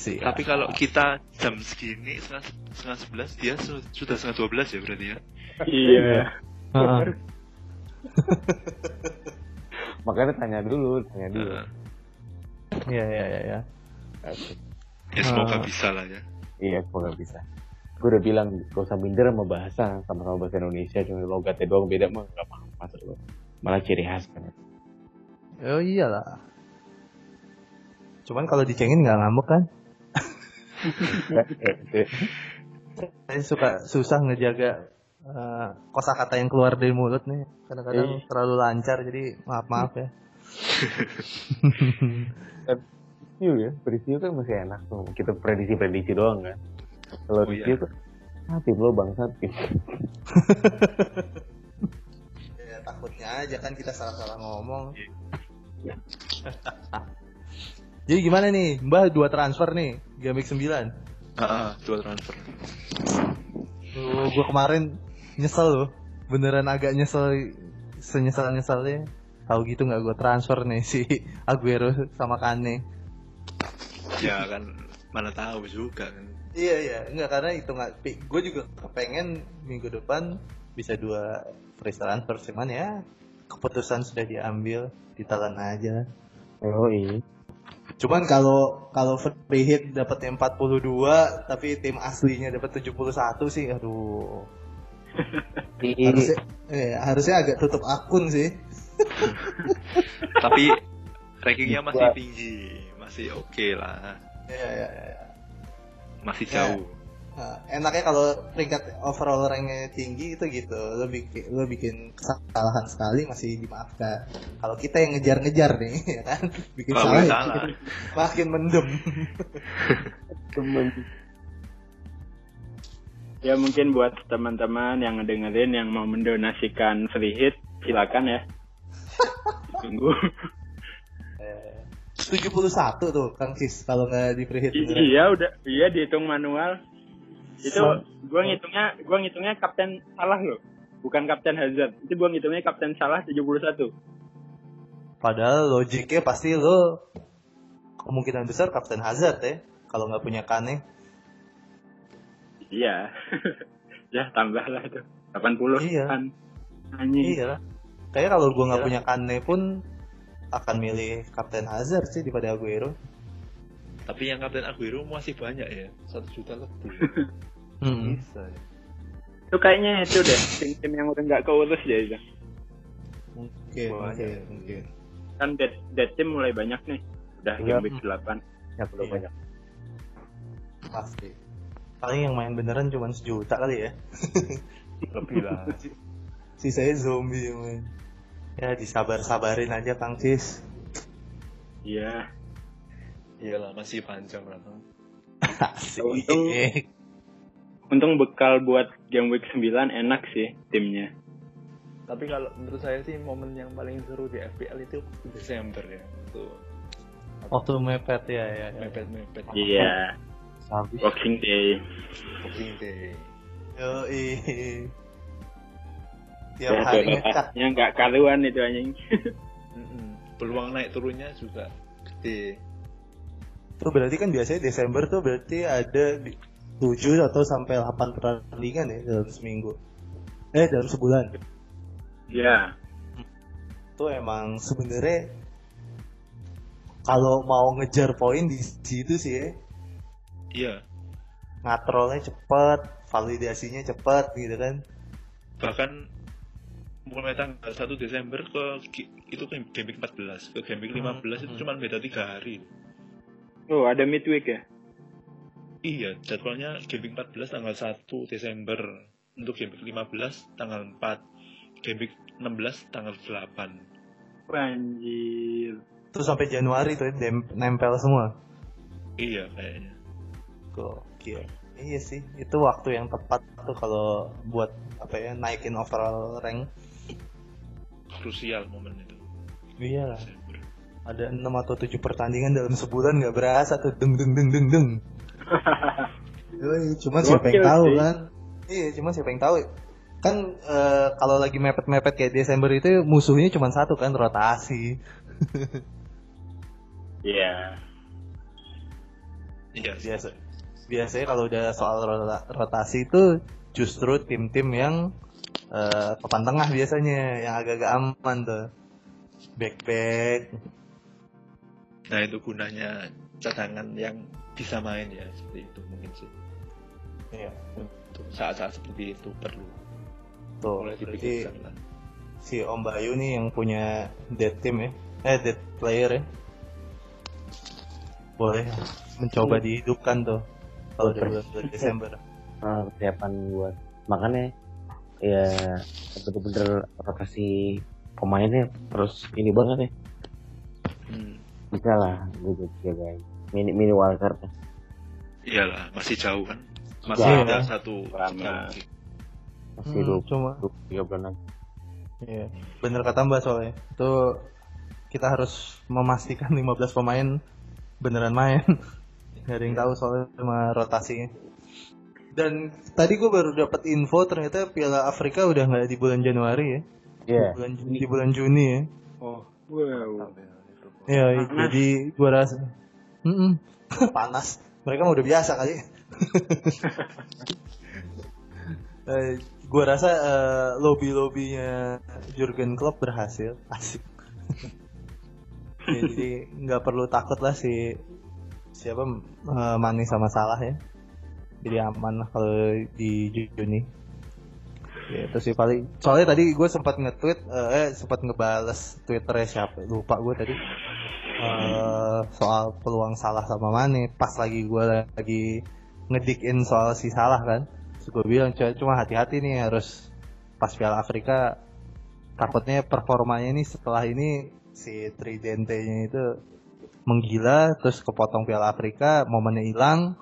Si, Tapi kalau kita jam segini setengah, setengah sebelas dia sudah setengah dua belas ya berarti ya? Iya. Makanya tanya dulu, tanya dulu. Iya, iya, iya, ya. Ya semoga uh. bisa lah ya. Iya, semoga bisa. Gue udah bilang gak usah minder sama bahasa, sama-sama bahasa Indonesia, cuma logatnya doang beda mah gak paham masuk lo. Malah ciri khas kan. Oh iyalah. Cuman kalau dicengin nggak ngambek kan? Saya suka susah ngejaga uh, kosakata yang keluar dari mulut nih. Kadang-kadang eh. terlalu lancar jadi maaf maaf ya. Review ya. Review kan masih enak tuh. Kita prediksi prediksi doang kan. Kalau oh, review iya. tuh ah tim lo bangsat. Tim ya, takutnya aja kan kita salah-salah ngomong. Iya. jadi gimana nih? Mbah dua transfer nih Gamik 9 Ah, uh, dua transfer. Oh, gue kemarin nyesel loh. Beneran agak nyesel senyesal nyesalnya tahu gitu nggak gue transfer nih si Aguero sama Kane? Ya kan mana tahu juga kan. Iya iya. Nggak karena itu nggak gue juga kepengen minggu depan bisa dua free transfer. Cuman ya keputusan sudah diambil ditelan aja. Oh iya Cuman kalau kalau free hit dapatnya 42 tapi tim aslinya dapat 71 sih aduh harusnya, eh, harusnya agak tutup akun sih. Tapi rankingnya masih tinggi, masih oke okay lah. Iya, iya, iya. Masih ya. Nah, enaknya kalau peringkat overall ranknya tinggi itu gitu, lo bikin lo bikin kesalahan sekali masih dimaafkan. Kalau kita yang ngejar-ngejar nih, ya kan, bikin oh, salah, salah. makin mendem. ya mungkin buat teman-teman yang ngedengerin yang mau mendonasikan free hit silakan ya tunggu tujuh puluh satu tuh Kang Cis kalau nggak di free hit iya udah iya dihitung manual itu gua ngitungnya gua ngitungnya kapten salah loh bukan kapten Hazard itu gua ngitungnya kapten salah 71 padahal logiknya pasti lo kemungkinan besar kapten Hazard ya kalau nggak punya Kane Iya. ya tambah lah itu. 80 iya. kan. Anjing. Iya. Kayak kalau gue nggak iya. punya Kane pun akan milih Kapten Hazard sih daripada Aguero. Tapi yang Kapten Aguero masih banyak ya, satu juta lebih. hmm. Bisa. Ya. Itu kayaknya itu deh, tim-tim yang udah nggak keurus ya itu. Mungkin, mungkin, mungkin. Kan dead, dead team mulai banyak nih, udah ya. game week 8. Ya, belum iya. banyak. Pasti paling yang main beneran cuma sejuta kali ya lebih lah si saya zombie yang main Ya disabar-sabarin aja Kang Cis. Iya. Iyalah masih panjang lah. untung untung bekal buat game week 9 enak sih timnya. Tapi kalau menurut saya sih momen yang paling seru di FPL itu Desember ya. Tuh. Waktu mepet ya ya. ya. Mepet mepet. Iya. Boxing Day. Boxing Day. Yo Tiap ya, hari ngecat. Ya nggak karuan itu anjing. Peluang naik turunnya juga gede. Tuh berarti kan biasanya Desember tuh berarti ada 7 atau sampai 8 pertandingan ya dalam seminggu. Eh dalam sebulan. Iya. Tuh emang sebenarnya kalau mau ngejar poin di situ sih ya. Iya. Ngatrolnya cepet, validasinya cepet gitu kan. Bahkan mulai tanggal 1 Desember ke itu ke game 14 ke game 15 hmm. itu cuma beda tiga hari oh ada midweek ya? Iya jadwalnya game 14 tanggal 1 Desember. Untuk game 15 tanggal 4 game 16 tanggal 8 Anjir terus sampai Januari tuh ya, nempel semua? Iya kayaknya. Gokil. Iya sih itu waktu yang tepat tuh kalau buat apa ya naikin overall rank. Krusial momen itu iya ada enam atau tujuh pertandingan dalam sebulan nggak berasa tuh. Deng deng deng deng deng. Yoi, cuman siapa yang tahu sih. kan? Iya cuman siapa yang tahu. Kan uh, kalau lagi mepet-mepet kayak Desember itu musuhnya cuma satu kan rotasi. Iya. Yeah. biasa biasanya kalau udah soal rotasi itu justru tim-tim yang uh, papan tengah biasanya yang agak-agak aman tuh. Back-back nah itu gunanya cadangan yang bisa main ya seperti itu mungkin sih. Iya. Untuk saat-saat seperti itu perlu. Tuh Mulai jadi si Om Bayu nih yang punya dead team ya. Eh dead player ya. Boleh mencoba dihidupkan tuh kalau di bulan Desember. Ah, persiapan buat. Makanya ya bener-bener rotasi pemainnya terus ini banget ya. Hmm. Bisa lah gitu ya guys mini mini wildcard iyalah masih jauh kan masih ya, ada satu lama masih hmm, cuma tiga bulan lagi iya bener kata mbak soalnya itu kita harus memastikan 15 pemain beneran main Gak ada yang tahu soalnya sama rotasinya dan tadi gue baru dapat info ternyata Piala Afrika udah nggak di bulan Januari ya. Iya. Yeah. Di bulan Juni, di bulan Juni ya. Oh, wow. Iya, jadi gue rasa mm -mm. panas. Mereka mah udah biasa kali. uh, gue rasa uh, eh, lobby lobbynya Jurgen Klopp berhasil. Asik. ya, jadi nggak perlu takut lah si siapa uh, Mane sama Salah ya jadi aman lah kalau di Juni ya itu sih paling soalnya tadi gue sempat nge-tweet uh, eh sempat ngebales twitternya siapa lupa gue tadi soal peluang salah sama Mane. Pas lagi gue lagi ngedikin soal si salah kan. Terus gue bilang cuma hati-hati nih harus pas Piala Afrika takutnya performanya nih setelah ini si Tridente-nya itu menggila terus kepotong Piala Afrika momennya hilang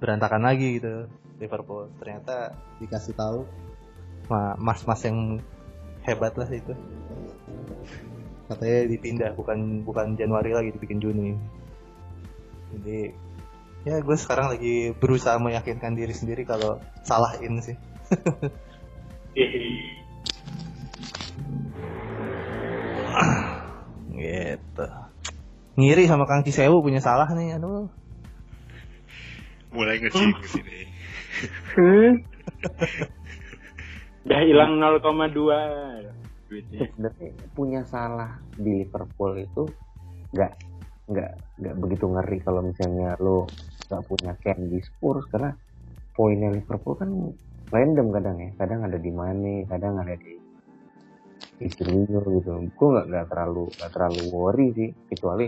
berantakan lagi gitu Liverpool. Ternyata dikasih tahu mas-mas yang hebat lah itu katanya dipindah bukan bukan Januari lagi dibikin Juni jadi ya gue sekarang lagi berusaha meyakinkan diri sendiri kalau salah in sih gitu ngiri sama Kang Cisewu punya salah nih aduh mulai ngecing di sini. Udah hilang 0,2 Sebenarnya punya salah di Liverpool itu nggak nggak nggak begitu ngeri kalau misalnya lo nggak punya Ken di Spurs karena poinnya Liverpool kan random kadang ya. Kadang ada di mana kadang ada di di Firmino gitu. Gue nggak nggak terlalu nggak terlalu worry sih. Kecuali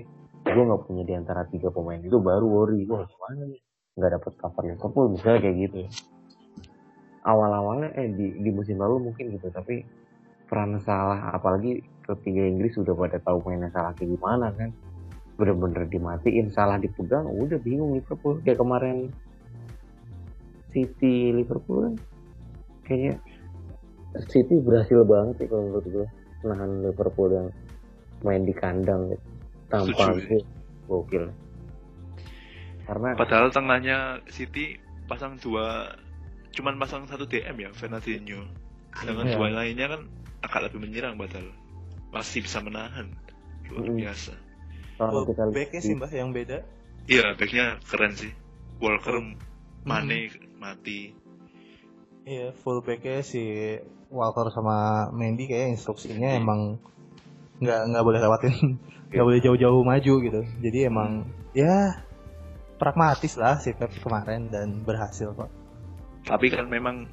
gue nggak punya di antara tiga pemain itu baru worry. Gue gimana nih? Nggak dapat cover Liverpool misalnya kayak gitu awal-awalnya eh di, di musim lalu mungkin gitu tapi peran salah apalagi ketiga Inggris udah pada tahu mainnya salah kayak gimana kan? Bener-bener dimatiin salah dipegang udah bingung Liverpool. Kayak kemarin City Liverpool kan kayaknya City berhasil banget sih kalau menurut gue nahan Liverpool yang main di kandang gitu. tanpa itu gokil. Karena padahal tengahnya City pasang dua cuman pasang satu DM ya Fernandinho. Dengan iya. dua lainnya kan agak lebih menyerang padahal masih bisa menahan. Luar mm. biasa. Kalau oh, kita backnya sih mbak yang beda. Iya backnya keren sih. Walker oh. Mane mm. mati. Iya full backnya si Walker sama Mendy kayak instruksinya mm. emang nggak nggak boleh lewatin nggak boleh jauh-jauh maju gitu. Jadi emang ya pragmatis lah si Pep kemarin dan berhasil kok. Tapi kan memang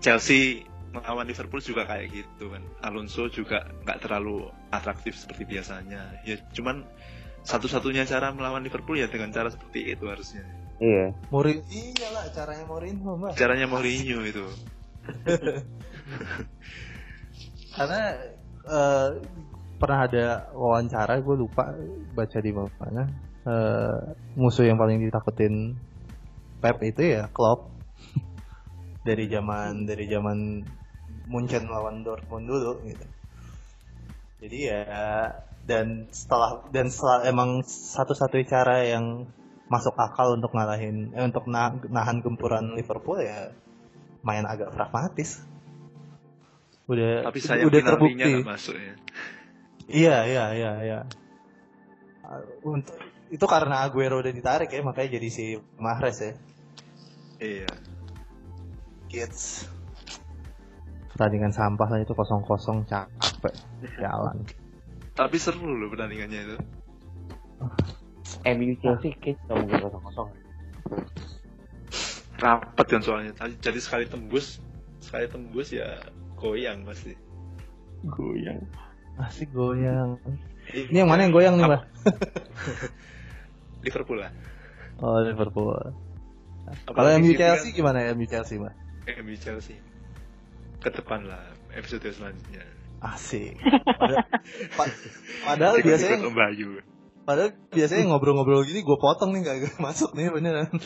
Chelsea melawan Liverpool juga kayak gitu kan. Alonso juga nggak terlalu atraktif seperti biasanya. Ya cuman satu-satunya cara melawan Liverpool ya dengan cara seperti itu harusnya. Iya. Mourinho iyalah caranya Mourinho mbak caranya Mourinho itu. Karena uh, pernah ada wawancara gue lupa baca di mana uh, musuh yang paling ditakutin Pep itu ya Klopp. Dari zaman dari zaman Munchen lawan Dortmund dulu gitu. Jadi ya dan setelah dan setelah emang satu-satunya cara yang masuk akal untuk ngalahin eh, untuk nah, nahan gempuran Liverpool ya main agak pragmatis. Udah Tapi saya udah terbukti. masuk ya. Iya, iya, iya, iya. Untuk itu karena Aguero udah ditarik ya makanya jadi si Mahrez ya. Iya. Kids pertandingan sampah lah itu kosong kosong capek. Jalan. Tapi seru loh pertandingannya itu. MU Chelsea kayak mungkin kosong kosong rapat kan soalnya. Jadi sekali tembus sekali tembus ya goyang pasti. Goyang. Asik goyang. Ini yang mana yang goyang nih mbak? Liverpool lah. Oh Liverpool. Kalau MU Chelsea kan? gimana? MU Chelsea mbak? MU Chelsea ke depan lah episode selanjutnya. Asik. Padahal, padahal biasanya. Padahal biasanya ngobrol-ngobrol gini gue potong nih gak masuk nih beneran.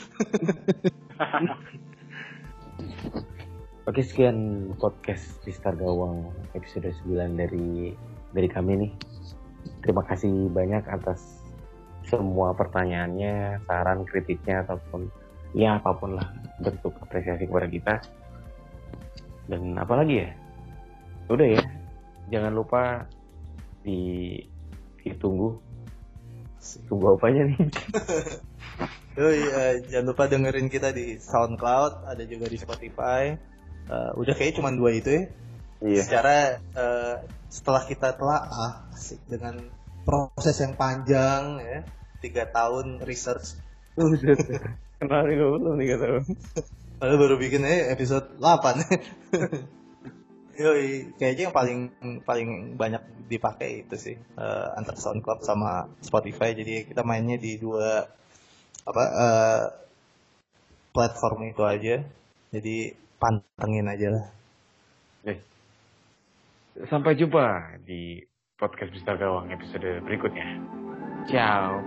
Oke sekian podcast Mister Gawang episode 9 dari dari kami nih. Terima kasih banyak atas semua pertanyaannya, saran, kritiknya ataupun ya apa pun lah bentuk apresiasi kepada kita dan apalagi ya udah ya jangan lupa di ditunggu tunggu apanya nih Yoi, uh, jangan lupa dengerin kita di SoundCloud, ada juga di Spotify. Uh, udah kayak cuma dua itu ya. Iya. Secara uh, setelah kita telah ah, dengan proses yang panjang ya, tiga tahun research. Kenal nih gue belum tiga tahun. Padahal baru bikin aja episode 8 Yoi, kayaknya yang paling paling banyak dipakai itu sih uh, antara SoundCloud sama Spotify. Jadi kita mainnya di dua apa uh, platform itu aja. Jadi pantengin aja lah. Sampai jumpa di podcast Mister Gawang episode berikutnya. Ciao.